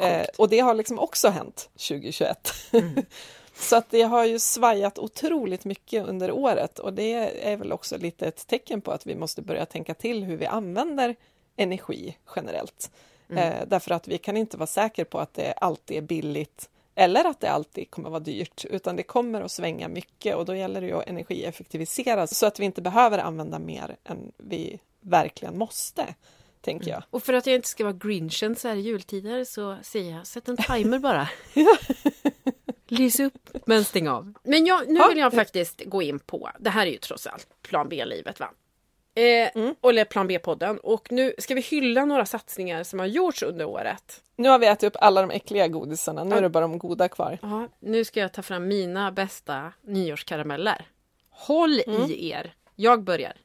Speaker 2: Eh,
Speaker 1: och det har liksom också hänt 2021. Mm. *laughs* så att det har ju svajat otroligt mycket under året och det är väl också lite ett tecken på att vi måste börja tänka till hur vi använder energi generellt. Mm. Eh, därför att vi kan inte vara säkra på att det alltid är billigt eller att det alltid kommer vara dyrt, utan det kommer att svänga mycket och då gäller det att energieffektivisera så att vi inte behöver använda mer än vi verkligen måste, tänker jag. Mm.
Speaker 2: Och för att jag inte ska vara grinchen så här i jultider så säger jag sätt en *laughs* timer bara. Lys upp men stäng av. Men jag, nu vill jag faktiskt gå in på, det här är ju trots allt plan B-livet va? Eh, mm. Eller Plan B-podden. Och nu ska vi hylla några satsningar som har gjorts under året.
Speaker 1: Nu har vi ätit upp alla de äckliga godisarna, nu är det bara de goda kvar.
Speaker 2: Ja, nu ska jag ta fram mina bästa nyårskarameller. Håll mm. i er! Jag börjar.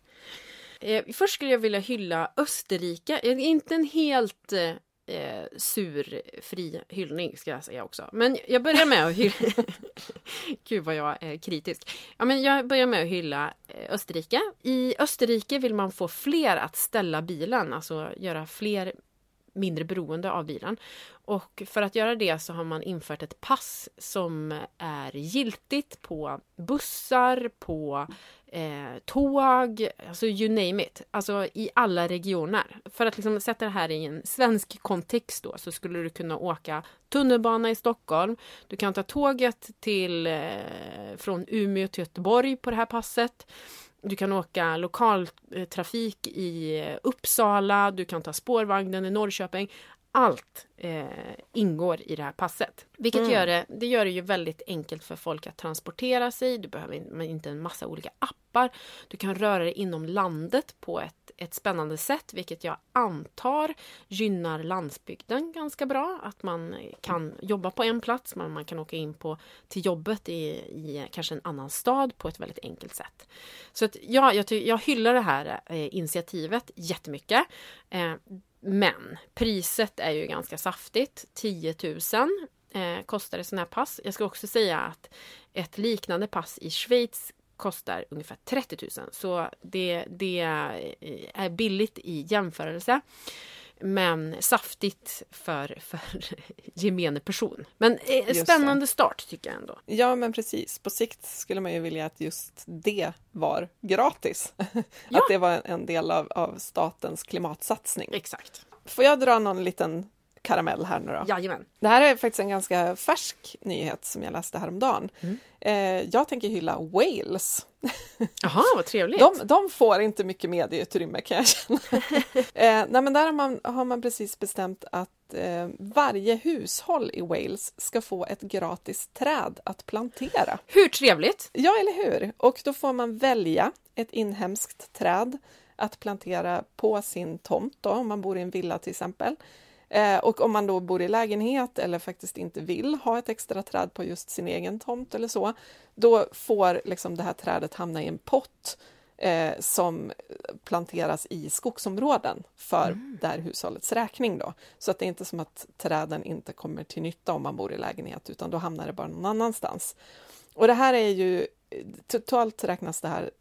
Speaker 2: Eh, först skulle jag vilja hylla Österrike. Inte en helt eh, eh, surfri hyllning ska jag säga också. Men jag börjar med att hylla... *laughs* Gud vad jag är kritisk. Ja, men jag börjar med att hylla eh, Österrike. I Österrike vill man få fler att ställa bilen, alltså göra fler mindre beroende av bilen. Och för att göra det så har man infört ett pass som är giltigt på bussar, på eh, tåg, alltså you name it. Alltså i alla regioner. För att liksom sätta det här i en svensk kontext då så skulle du kunna åka tunnelbana i Stockholm. Du kan ta tåget till, eh, från Umeå till Göteborg på det här passet. Du kan åka lokaltrafik i Uppsala, du kan ta spårvagnen i Norrköping allt eh, ingår i det här passet. Vilket mm. gör, det, det gör det ju väldigt enkelt för folk att transportera sig. Du behöver inte en massa olika appar. Du kan röra dig inom landet på ett, ett spännande sätt, vilket jag antar gynnar landsbygden ganska bra. Att man kan jobba på en plats, men man kan åka in på, till jobbet i, i kanske en annan stad på ett väldigt enkelt sätt. Så att, ja, jag, jag hyllar det här eh, initiativet jättemycket. Eh, men priset är ju ganska saftigt. 10 000 eh, kostar ett sånt här pass. Jag ska också säga att ett liknande pass i Schweiz kostar ungefär 30 000. Så det, det är billigt i jämförelse. Men saftigt för, för *laughs* gemene person. Men eh, spännande start tycker jag ändå.
Speaker 1: Ja men precis. På sikt skulle man ju vilja att just det var gratis. *laughs* Ja. Att det var en del av, av statens klimatsatsning.
Speaker 2: Exakt.
Speaker 1: Får jag dra någon liten karamell här nu då.
Speaker 2: Jajamän.
Speaker 1: Det här är faktiskt en ganska färsk nyhet som jag läste häromdagen. Mm. Eh, jag tänker hylla Wales. *laughs*
Speaker 2: Jaha, vad trevligt.
Speaker 1: De, de, får inte mycket medieutrymme kan jag känna. *laughs* eh, nej, men där har man, har man precis bestämt att eh, varje hushåll i Wales ska få ett gratis träd att plantera.
Speaker 2: Hur trevligt!
Speaker 1: Ja, eller hur? Och då får man välja ett inhemskt träd att plantera på sin tomt då, om man bor i en villa till exempel. Eh, och om man då bor i lägenhet eller faktiskt inte vill ha ett extra träd på just sin egen tomt eller så, då får liksom det här trädet hamna i en pott eh, som planteras i skogsområden för mm. det här hushållets räkning. Då. Så att det är inte som att träden inte kommer till nytta om man bor i lägenhet, utan då hamnar det bara någon annanstans. Och det här är ju, totalt räknas det här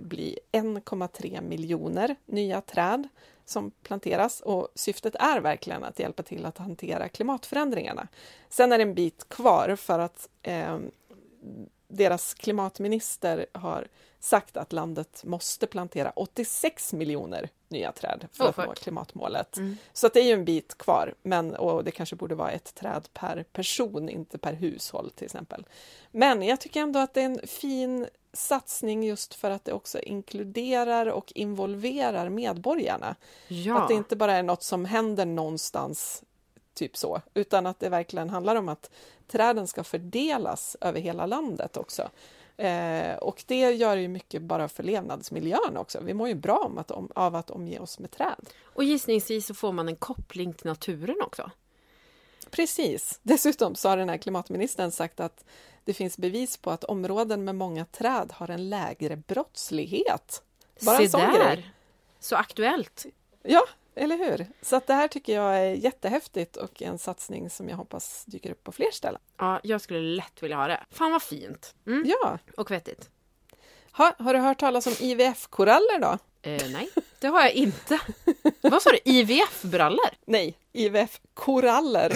Speaker 1: bli 1,3 miljoner nya träd som planteras och syftet är verkligen att hjälpa till att hantera klimatförändringarna. Sen är det en bit kvar för att eh, deras klimatminister har sagt att landet måste plantera 86 miljoner nya träd för oh, att nå klimatmålet. Mm. Så att det är ju en bit kvar, men, och det kanske borde vara ett träd per person, inte per hushåll till exempel. Men jag tycker ändå att det är en fin satsning just för att det också inkluderar och involverar medborgarna. Ja. Att det inte bara är något som händer någonstans typ så, utan att det verkligen handlar om att träden ska fördelas över hela landet också. Eh, och det gör ju mycket bara för levnadsmiljön också. Vi mår ju bra om att, om, av att omge oss med träd.
Speaker 2: Och gissningsvis så får man en koppling till naturen också.
Speaker 1: Precis. Dessutom så har den här klimatministern sagt att det finns bevis på att områden med många träd har en lägre brottslighet.
Speaker 2: Bara Se en sån där! Grej. Så aktuellt!
Speaker 1: Ja, eller hur? Så att det här tycker jag är jättehäftigt och en satsning som jag hoppas dyker upp på fler ställen.
Speaker 2: Ja, jag skulle lätt vilja ha det. Fan vad fint!
Speaker 1: Mm. Ja!
Speaker 2: Och vettigt.
Speaker 1: Ha, har du hört talas om IVF-koraller då?
Speaker 2: Eh, nej, det har jag inte. vad sa du? IVF-brallor?
Speaker 1: Nej, IVF-koraller.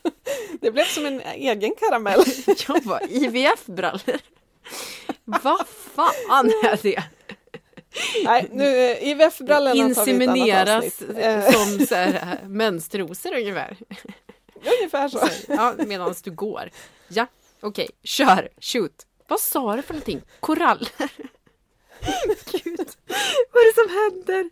Speaker 1: *laughs* det blev som en egen karamell. *laughs*
Speaker 2: jag bara, IVF-brallor? vad fan *laughs* är det?
Speaker 1: Nej, nu IVF-brallorna
Speaker 2: Insemineras eh, som så här, menstrosor ungefär. *laughs*
Speaker 1: Ungefär så.
Speaker 2: Ja, medan du går. Ja, okej, okay. kör, shoot. Vad sa du för någonting? Koraller? *laughs* Gud, vad är det som händer?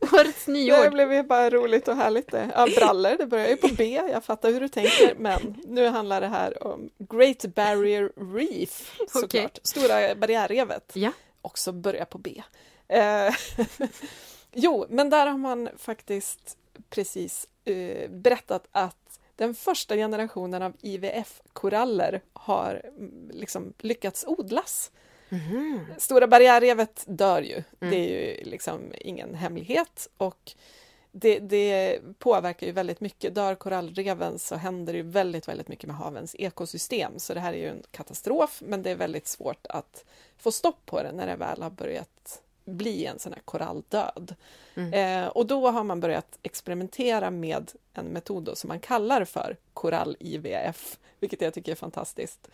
Speaker 2: *laughs* Årets nyår.
Speaker 1: Det blev bara roligt och härligt det. Ja, brallor, det börjar ju på B, jag fattar hur du tänker, men nu handlar det här om Great Barrier Reef, såklart. Okay. Stora barriärrevet.
Speaker 2: Ja.
Speaker 1: Också börjar på B. Eh, *laughs* jo, men där har man faktiskt precis eh, berättat att den första generationen av IVF-koraller har mm, liksom lyckats odlas. Mm. Stora barriärrevet dör ju, mm. det är ju liksom ingen hemlighet och det, det, påverkar ju väldigt mycket. Dör korallreven så händer det väldigt, väldigt mycket med havens ekosystem. Så det här är ju en katastrof, men det är väldigt svårt att få stopp på det när det väl har börjat bli en sån här koralldöd. Mm. Eh, och då har man börjat experimentera med en metod som man kallar för korall-IVF, vilket jag tycker är fantastiskt.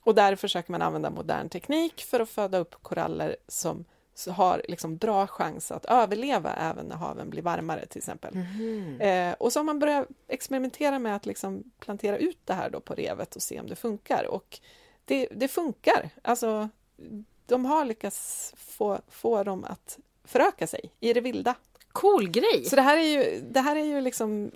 Speaker 1: Och där försöker man använda modern teknik för att föda upp koraller som har liksom bra chans att överleva även när haven blir varmare till exempel. Mm. Eh, och så har man börjat experimentera med att liksom plantera ut det här då på revet och se om det funkar. Och det, det funkar. Alltså, de har lyckats få, få dem att föröka sig i det vilda.
Speaker 2: Cool grej!
Speaker 1: Så det här är ju, det här är ju liksom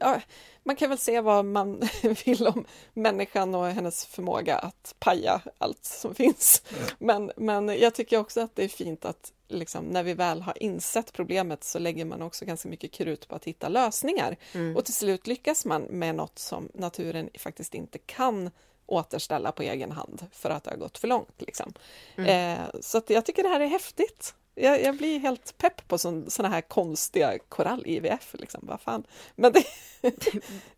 Speaker 1: ja, man kan väl se vad man *laughs* vill om människan och hennes förmåga att paja allt som finns. Men, men jag tycker också att det är fint att liksom, när vi väl har insett problemet så lägger man också ganska mycket krut på att hitta lösningar. Mm. Och till slut lyckas man med något som naturen faktiskt inte kan återställa på egen hand för att det har gått för långt. Liksom. Mm. Eh, så jag tycker det här är häftigt. Jag, jag blir helt pepp på sådana här konstiga korall-IVF. Liksom. Vad fan. Men det, *laughs*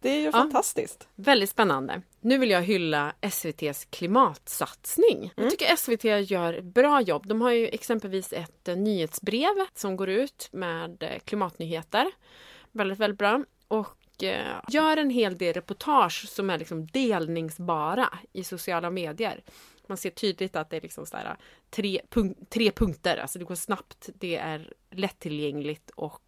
Speaker 1: det är ju ja, fantastiskt.
Speaker 2: Väldigt spännande. Nu vill jag hylla SVTs klimatsatsning. Mm. Jag tycker SVT gör bra jobb. De har ju exempelvis ett eh, nyhetsbrev som går ut med eh, klimatnyheter. Väldigt, väldigt bra. Och eh, gör en hel del reportage som är liksom delningsbara i sociala medier. Man ser tydligt att det är liksom så här, tre, punk tre punkter, alltså det går snabbt, det är lättillgängligt och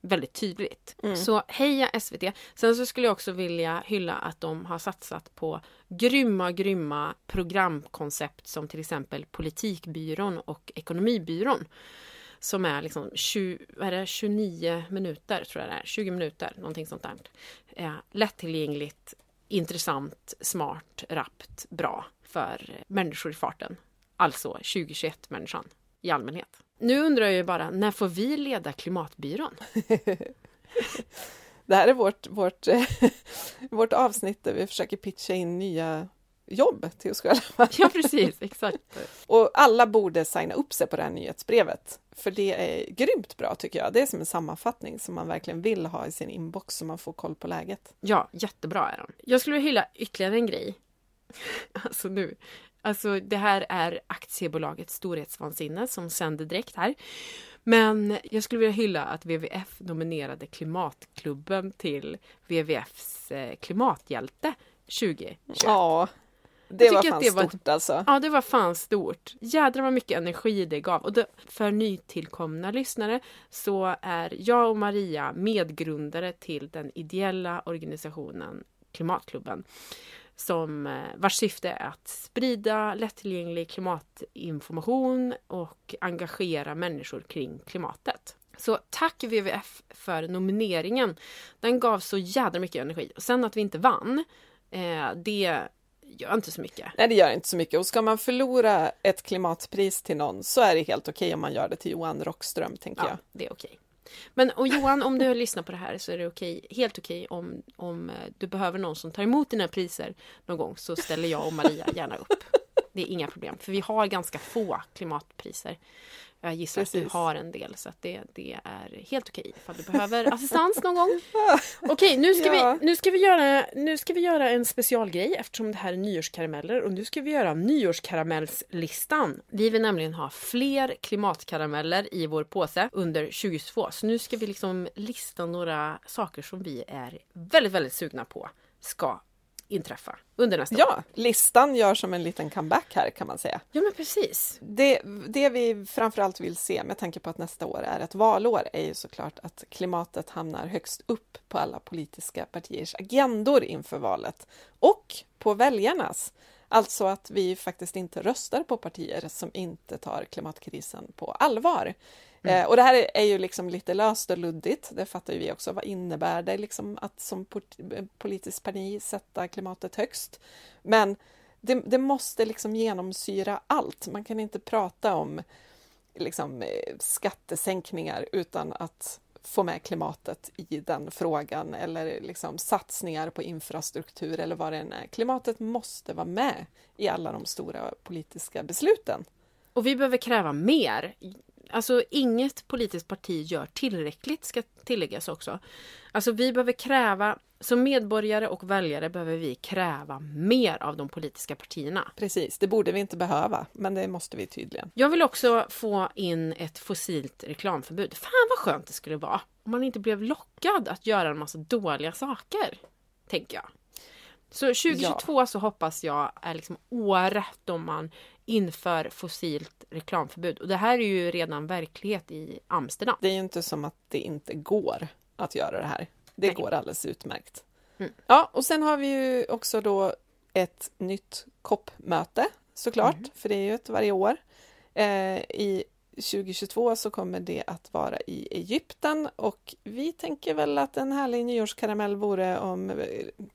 Speaker 2: väldigt tydligt. Mm. Så heja SVT! Sen så skulle jag också vilja hylla att de har satsat på grymma, grymma programkoncept som till exempel Politikbyrån och Ekonomibyrån. Som är liksom 20, är det, 29 minuter, tror jag det är, 20 minuter, någonting sånt där. Eh, lättillgängligt, intressant, smart, rappt, bra för människor i farten. Alltså 2021-människan i allmänhet. Nu undrar jag ju bara, när får vi leda Klimatbyrån? *laughs*
Speaker 1: Det här är vårt, vårt, *laughs* vårt avsnitt där vi försöker pitcha in nya jobb till oss själva. *laughs*
Speaker 2: Ja, precis, exakt.
Speaker 1: Och alla borde signa upp sig på det här nyhetsbrevet, för det är grymt bra tycker jag. Det är som en sammanfattning som man verkligen vill ha i sin inbox så man får koll på läget.
Speaker 2: Ja, jättebra är de. Jag skulle vilja hylla ytterligare en grej. *laughs* Alltså nu, alltså det här är aktiebolaget Storhetsvansinne som sänder direkt här. Men jag skulle vilja hylla att WWF nominerade Klimatklubben till WWFs eh, klimathjälte 2021.
Speaker 1: Ja, det var fan det var stort alltså.
Speaker 2: Ja, det var fan stort. Jädrar vad mycket energi det gav. Och det, för nytillkomna lyssnare så är jag och Maria medgrundare till den ideella organisationen Klimatklubben som, eh, vars syfte är att sprida lättillgänglig klimatinformation och engagera människor kring klimatet. Så tack WWF för nomineringen. Den gav så jädra mycket energi. Och sen att vi inte vann, eh, det gör inte så mycket.
Speaker 1: Nej, det gör inte så mycket. Och ska man förlora ett klimatpris till någon så är det helt okej okay om man gör det till Johan Rockström, tänker
Speaker 2: ja,
Speaker 1: jag.
Speaker 2: det är okej. Men och Johan, om du lyssnar på det här så är det okej, helt okej om, om eh, du behöver någon som tar emot dina priser någon gång så ställer jag och Maria gärna upp. Det är inga problem, för vi har ganska få klimatpriser. Jag gissar Precis. att du har en del så att det, det är helt okej ifall du behöver *laughs* assistans någon gång. *laughs* Okej, nu, ska ja. vi, nu, ska vi göra, nu ska vi göra en specialgrej eftersom det här är nyårskarameller och nu ska vi göra nyårskaramellslistan. Vi vill nämligen ha fler klimatkarameller i vår påse under 2022 så nu ska vi liksom lista några saker som vi är väldigt, väldigt sugna på ska inträffa under nästa
Speaker 1: ja, år. Ja, listan gör som en liten comeback här kan man säga.
Speaker 2: Ja, men precis.
Speaker 1: Det, det vi framförallt vill se med tanke på att nästa år är ett valår är ju såklart att klimatet hamnar högst upp på alla politiska partiers agendor inför valet och på väljarnas. Alltså att vi faktiskt inte röstar på partier som inte tar klimatkrisen på allvar. Mm. Eh, och det här är ju liksom lite löst och luddigt, det fattar ju vi också. Vad innebär det liksom att som politiskt parti sätta klimatet högst? Men det, det måste liksom genomsyra allt. Man kan inte prata om liksom, eh, skattesänkningar utan att få med klimatet i den frågan eller liksom satsningar på infrastruktur eller vad det än är. Klimatet måste vara med i alla de stora politiska besluten.
Speaker 2: Och vi behöver kräva mer. Alltså inget politiskt parti gör tillräckligt ska tilläggas också. Alltså vi behöver kräva, som medborgare och väljare behöver vi kräva mer av de politiska partierna.
Speaker 1: Precis, det borde vi inte behöva, men det måste vi tydligen.
Speaker 2: Jag vill också få in ett fossilt reklamförbud. Fan vad skönt det skulle vara om man inte blev lockad att göra en massa dåliga saker, tänker jag. Så 2022 ja. så hoppas jag är liksom året då man inför fossilt reklamförbud. Och det här är ju redan verklighet i Amsterdam.
Speaker 1: Det är ju inte som att det inte går att göra det här. Det Nej. går alldeles utmärkt. Mm. Ja, och sen har vi ju också då ett nytt COP-möte såklart, mm. för det är ju ett varje år. Eh, I 2022 så kommer det att vara i Egypten och vi tänker väl att en härlig nyårskaramell vore om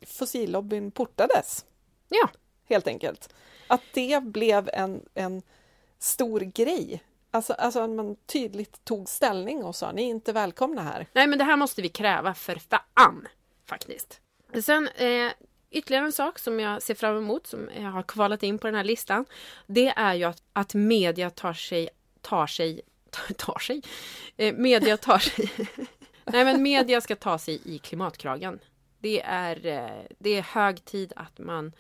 Speaker 1: fossillobbyn portades.
Speaker 2: Ja.
Speaker 1: Helt enkelt. Att det blev en, en stor grej. Alltså, alltså att man tydligt tog ställning och sa ni är inte välkomna här.
Speaker 2: Nej men det här måste vi kräva för fan faktiskt. Sen eh, ytterligare en sak som jag ser fram emot som jag har kvalat in på den här listan. Det är ju att, att media tar sig tar sig, *laughs* tar sig, eh, media tar sig, *laughs* nej men media ska ta sig i klimatkragen. Det är, eh, det är hög tid att man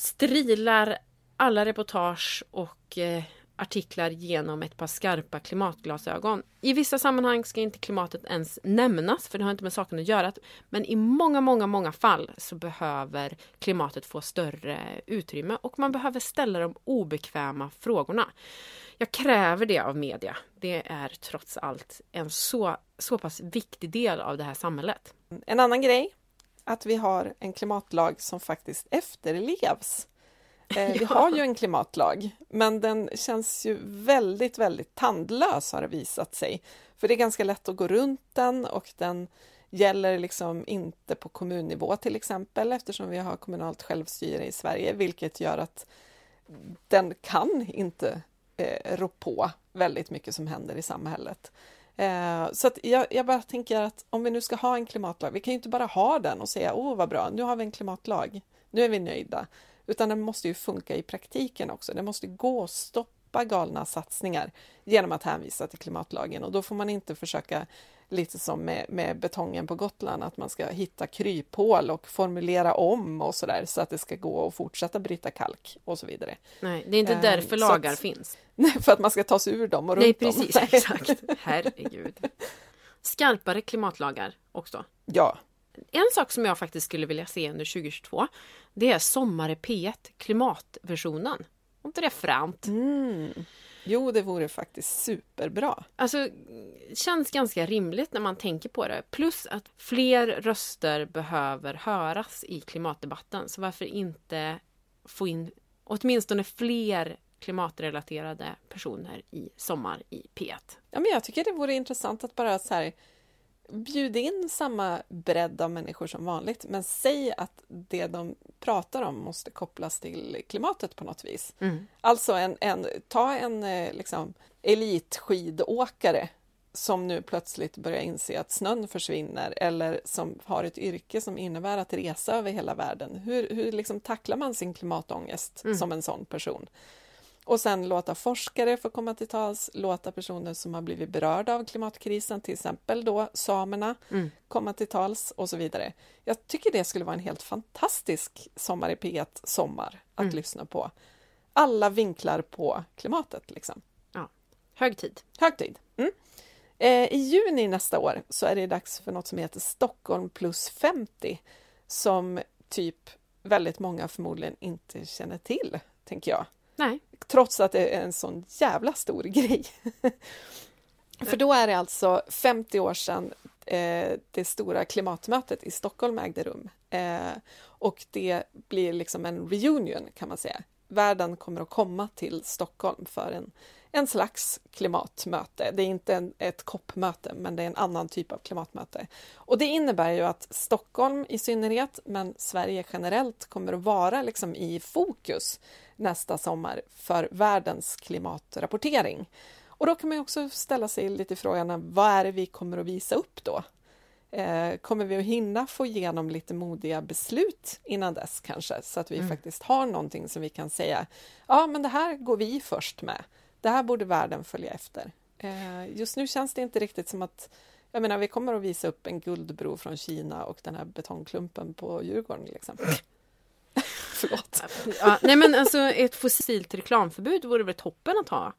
Speaker 2: strilar alla reportage och eh, artiklar genom ett par skarpa klimatglasögon. I vissa sammanhang ska inte klimatet ens nämnas, för det har inte med saken att göra. Men i många, många, många fall så behöver klimatet få större utrymme och man behöver ställa de obekväma frågorna. Jag kräver det av media. Det är trots allt en så, så pass viktig del av det här samhället.
Speaker 1: En annan grej, att vi har en klimatlag som faktiskt efterlevs. Eh, vi *laughs* har ju en klimatlag, men den känns ju väldigt, väldigt tandlös har det visat sig. För det är ganska lätt att gå runt den och den gäller liksom inte på kommunnivå till exempel eftersom vi har kommunalt självstyre i Sverige, vilket gör att den kan inte eh, rå på väldigt mycket som händer i samhället. Eh, så att jag, jag, bara tänker att om vi nu ska ha en klimatlag, vi kan ju inte bara ha den och säga åh vad bra, nu har vi en klimatlag, nu är vi nöjda. Utan den måste ju funka i praktiken också. Det måste gå att stoppa galna satsningar genom att hänvisa till klimatlagen och då får man inte försöka lite som med, med betongen på Gotland, att man ska hitta kryphål och formulera om och så där så att det ska gå att fortsätta bryta kalk och så vidare.
Speaker 2: Nej, det är inte därför um, lagar
Speaker 1: att,
Speaker 2: finns.
Speaker 1: Nej, för att man ska ta sig ur dem och
Speaker 2: runt
Speaker 1: Nej,
Speaker 2: precis, dem. exakt. Herregud. Skarpare klimatlagar också.
Speaker 1: Ja.
Speaker 2: En sak som jag faktiskt skulle vilja se under 2022, det är Sommare P1, klimatversionen. inte det fränt?
Speaker 1: Mm. Jo, det vore faktiskt superbra.
Speaker 2: Alltså, känns ganska rimligt när man tänker på det. Plus att fler röster behöver höras i klimatdebatten. Så varför inte få in åtminstone fler klimatrelaterade personer i Sommar i P1.
Speaker 1: Ja, men jag tycker det vore intressant att bara så här, bjuda in samma bredd av människor som vanligt, men säg att det de pratar om måste kopplas till klimatet på något vis.
Speaker 2: Mm.
Speaker 1: Alltså, en, en, ta en eh, liksom, elitskidåkare som nu plötsligt börjar inse att snön försvinner eller som har ett yrke som innebär att resa över hela världen. Hur, hur liksom tacklar man sin klimatångest
Speaker 2: Mm.
Speaker 1: som en sån person? Och sen låta forskare få komma till tals, låta personer som har blivit berörda av klimatkrisen, till exempel då samerna,
Speaker 2: Mm.
Speaker 1: komma till tals och så vidare. Jag tycker det skulle vara en helt fantastisk Sommar i P1 sommar att
Speaker 2: Mm.
Speaker 1: lyssna på. Alla vinklar på klimatet liksom.
Speaker 2: Hög tid.
Speaker 1: Hög tid. Mm. Eh, I juni nästa år så är det dags för något som heter Stockholm plus 50 som typ väldigt många förmodligen inte känner till, tänker jag.
Speaker 2: Nej.
Speaker 1: Trots att det är en sån jävla stor *laughs* grej. För då är det alltså 50 år sedan eh, det stora klimatmötet i Stockholm ägde rum. Eh, och det blir liksom en reunion kan man säga. Världen kommer att komma till Stockholm för en, en slags klimatmöte. Det är inte en, ett COP-möte, men det är en annan typ av klimatmöte. Och det innebär ju att Stockholm i synnerhet, men Sverige generellt, kommer att vara liksom i fokus nästa sommar för världens klimatrapportering. Och då kan man också ställa sig lite frågan, vad är det vi kommer att visa upp då? Eh, kommer vi att hinna få igenom lite modiga beslut innan dess kanske, så att vi
Speaker 2: Mm.
Speaker 1: faktiskt har någonting som vi kan säga, ja men det här går vi först med. Det här borde världen följa efter. Eh, just nu känns det inte riktigt som att jag menar, vi kommer att visa upp en guldbro från Kina och den här betongklumpen på Djurgården. Liksom. Förlåt.
Speaker 2: Ja, nej men alltså ett fossilt reklamförbud vore väl toppen att ha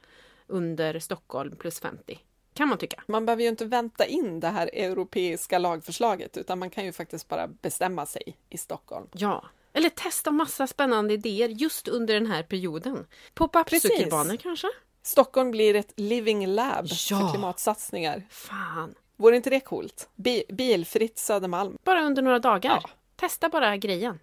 Speaker 2: under Stockholm plus 50. Kan man tycka.
Speaker 1: Man behöver ju inte vänta in det här europeiska lagförslaget utan man kan ju faktiskt bara bestämma sig i Stockholm.
Speaker 2: Ja. Eller testa massa spännande idéer just under den här perioden. Pop-up cykelbanor kanske?
Speaker 1: Stockholm blir ett living lab
Speaker 2: Ja.
Speaker 1: för klimatsatsningar.
Speaker 2: Fan.
Speaker 1: Vore inte det coolt? Bi bilfritt Södermalm.
Speaker 2: Bara under några dagar.
Speaker 1: Ja.
Speaker 2: Testa bara grejen.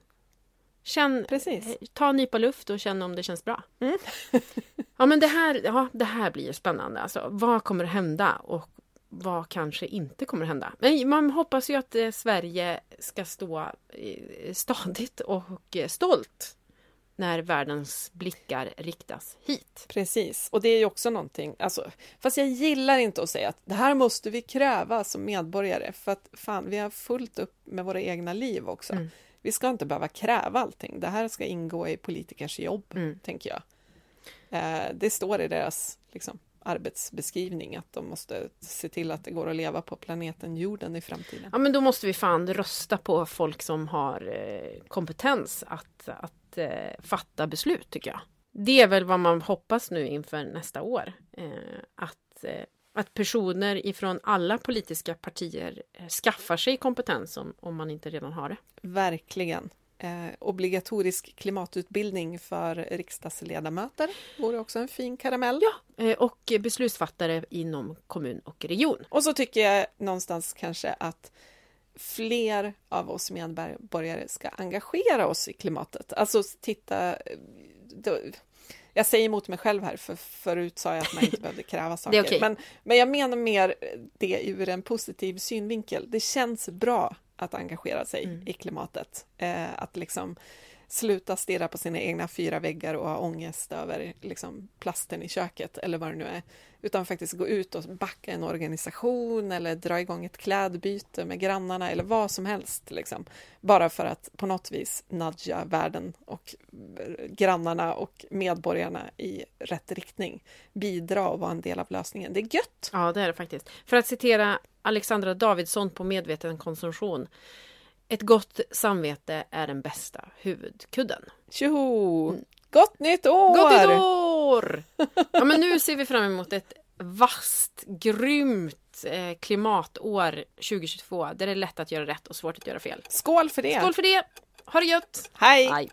Speaker 2: Känn,
Speaker 1: Precis.
Speaker 2: eh, ta en nypa luft och känn om det känns bra.
Speaker 1: Mm. *laughs*
Speaker 2: ja men det här, ja, det här blir spännande. Alltså, vad kommer att hända och vad kanske inte kommer att hända? Men man hoppas ju att eh, Sverige ska stå eh, stadigt och stolt när världens blickar riktas hit.
Speaker 1: Precis, och det är ju också någonting, alltså, fast jag gillar inte att säga att det här måste vi kräva som medborgare, för att fan, vi har fullt upp med våra egna liv också.
Speaker 2: Mm.
Speaker 1: Vi ska inte behöva kräva allting, det här ska ingå i politikers jobb,
Speaker 2: Mm.
Speaker 1: tänker jag. Eh, det står i deras liksom, arbetsbeskrivning att de måste se till att det går att leva på planeten jorden i framtiden.
Speaker 2: Ja men då måste vi fan rösta på folk som har eh, kompetens att, att eh, fatta beslut tycker jag. Det är väl vad man hoppas nu inför nästa år. Eh, att, eh, att personer ifrån alla politiska partier eh, skaffar sig kompetens om, om man inte redan har det.
Speaker 1: Verkligen. Eh, obligatorisk klimatutbildning för riksdagsledamöter vore också en fin karamell.
Speaker 2: Ja, eh, och beslutsfattare inom kommun och region.
Speaker 1: Och så tycker jag någonstans kanske att fler av oss medborgare ska engagera oss i klimatet. Alltså titta... Jag säger emot mig själv här, för förut sa jag att man inte behövde kräva *laughs* saker.
Speaker 2: okej.
Speaker 1: men, men jag menar mer det ur en positiv synvinkel. Det känns bra att engagera sig
Speaker 2: Mm.
Speaker 1: i klimatet. Eh, att liksom sluta stirra på sina egna fyra väggar och ha ångest över liksom, plasten i köket eller vad det nu är. Utan faktiskt gå ut och backa en organisation eller dra igång ett klädbyte med grannarna eller vad som helst. Liksom. Bara för att på något vis nudga världen och eh, grannarna och medborgarna i rätt riktning. Bidra och vara en del av lösningen. Det är gött!
Speaker 2: Ja, det är det faktiskt. För att citera Alexandra Davidsson på medveten konsumtion. Ett gott samvete är den bästa huvudkudden.
Speaker 1: Tjoho! Gott nytt år!
Speaker 2: Gott nytt år! Ja, men nu ser vi fram emot ett vasst, grymt eh, klimatår 2022 där det är lätt att göra rätt och svårt att göra fel.
Speaker 1: Skål för det!
Speaker 2: Skål för det! Ha det gött!
Speaker 1: Hej!
Speaker 2: Hej!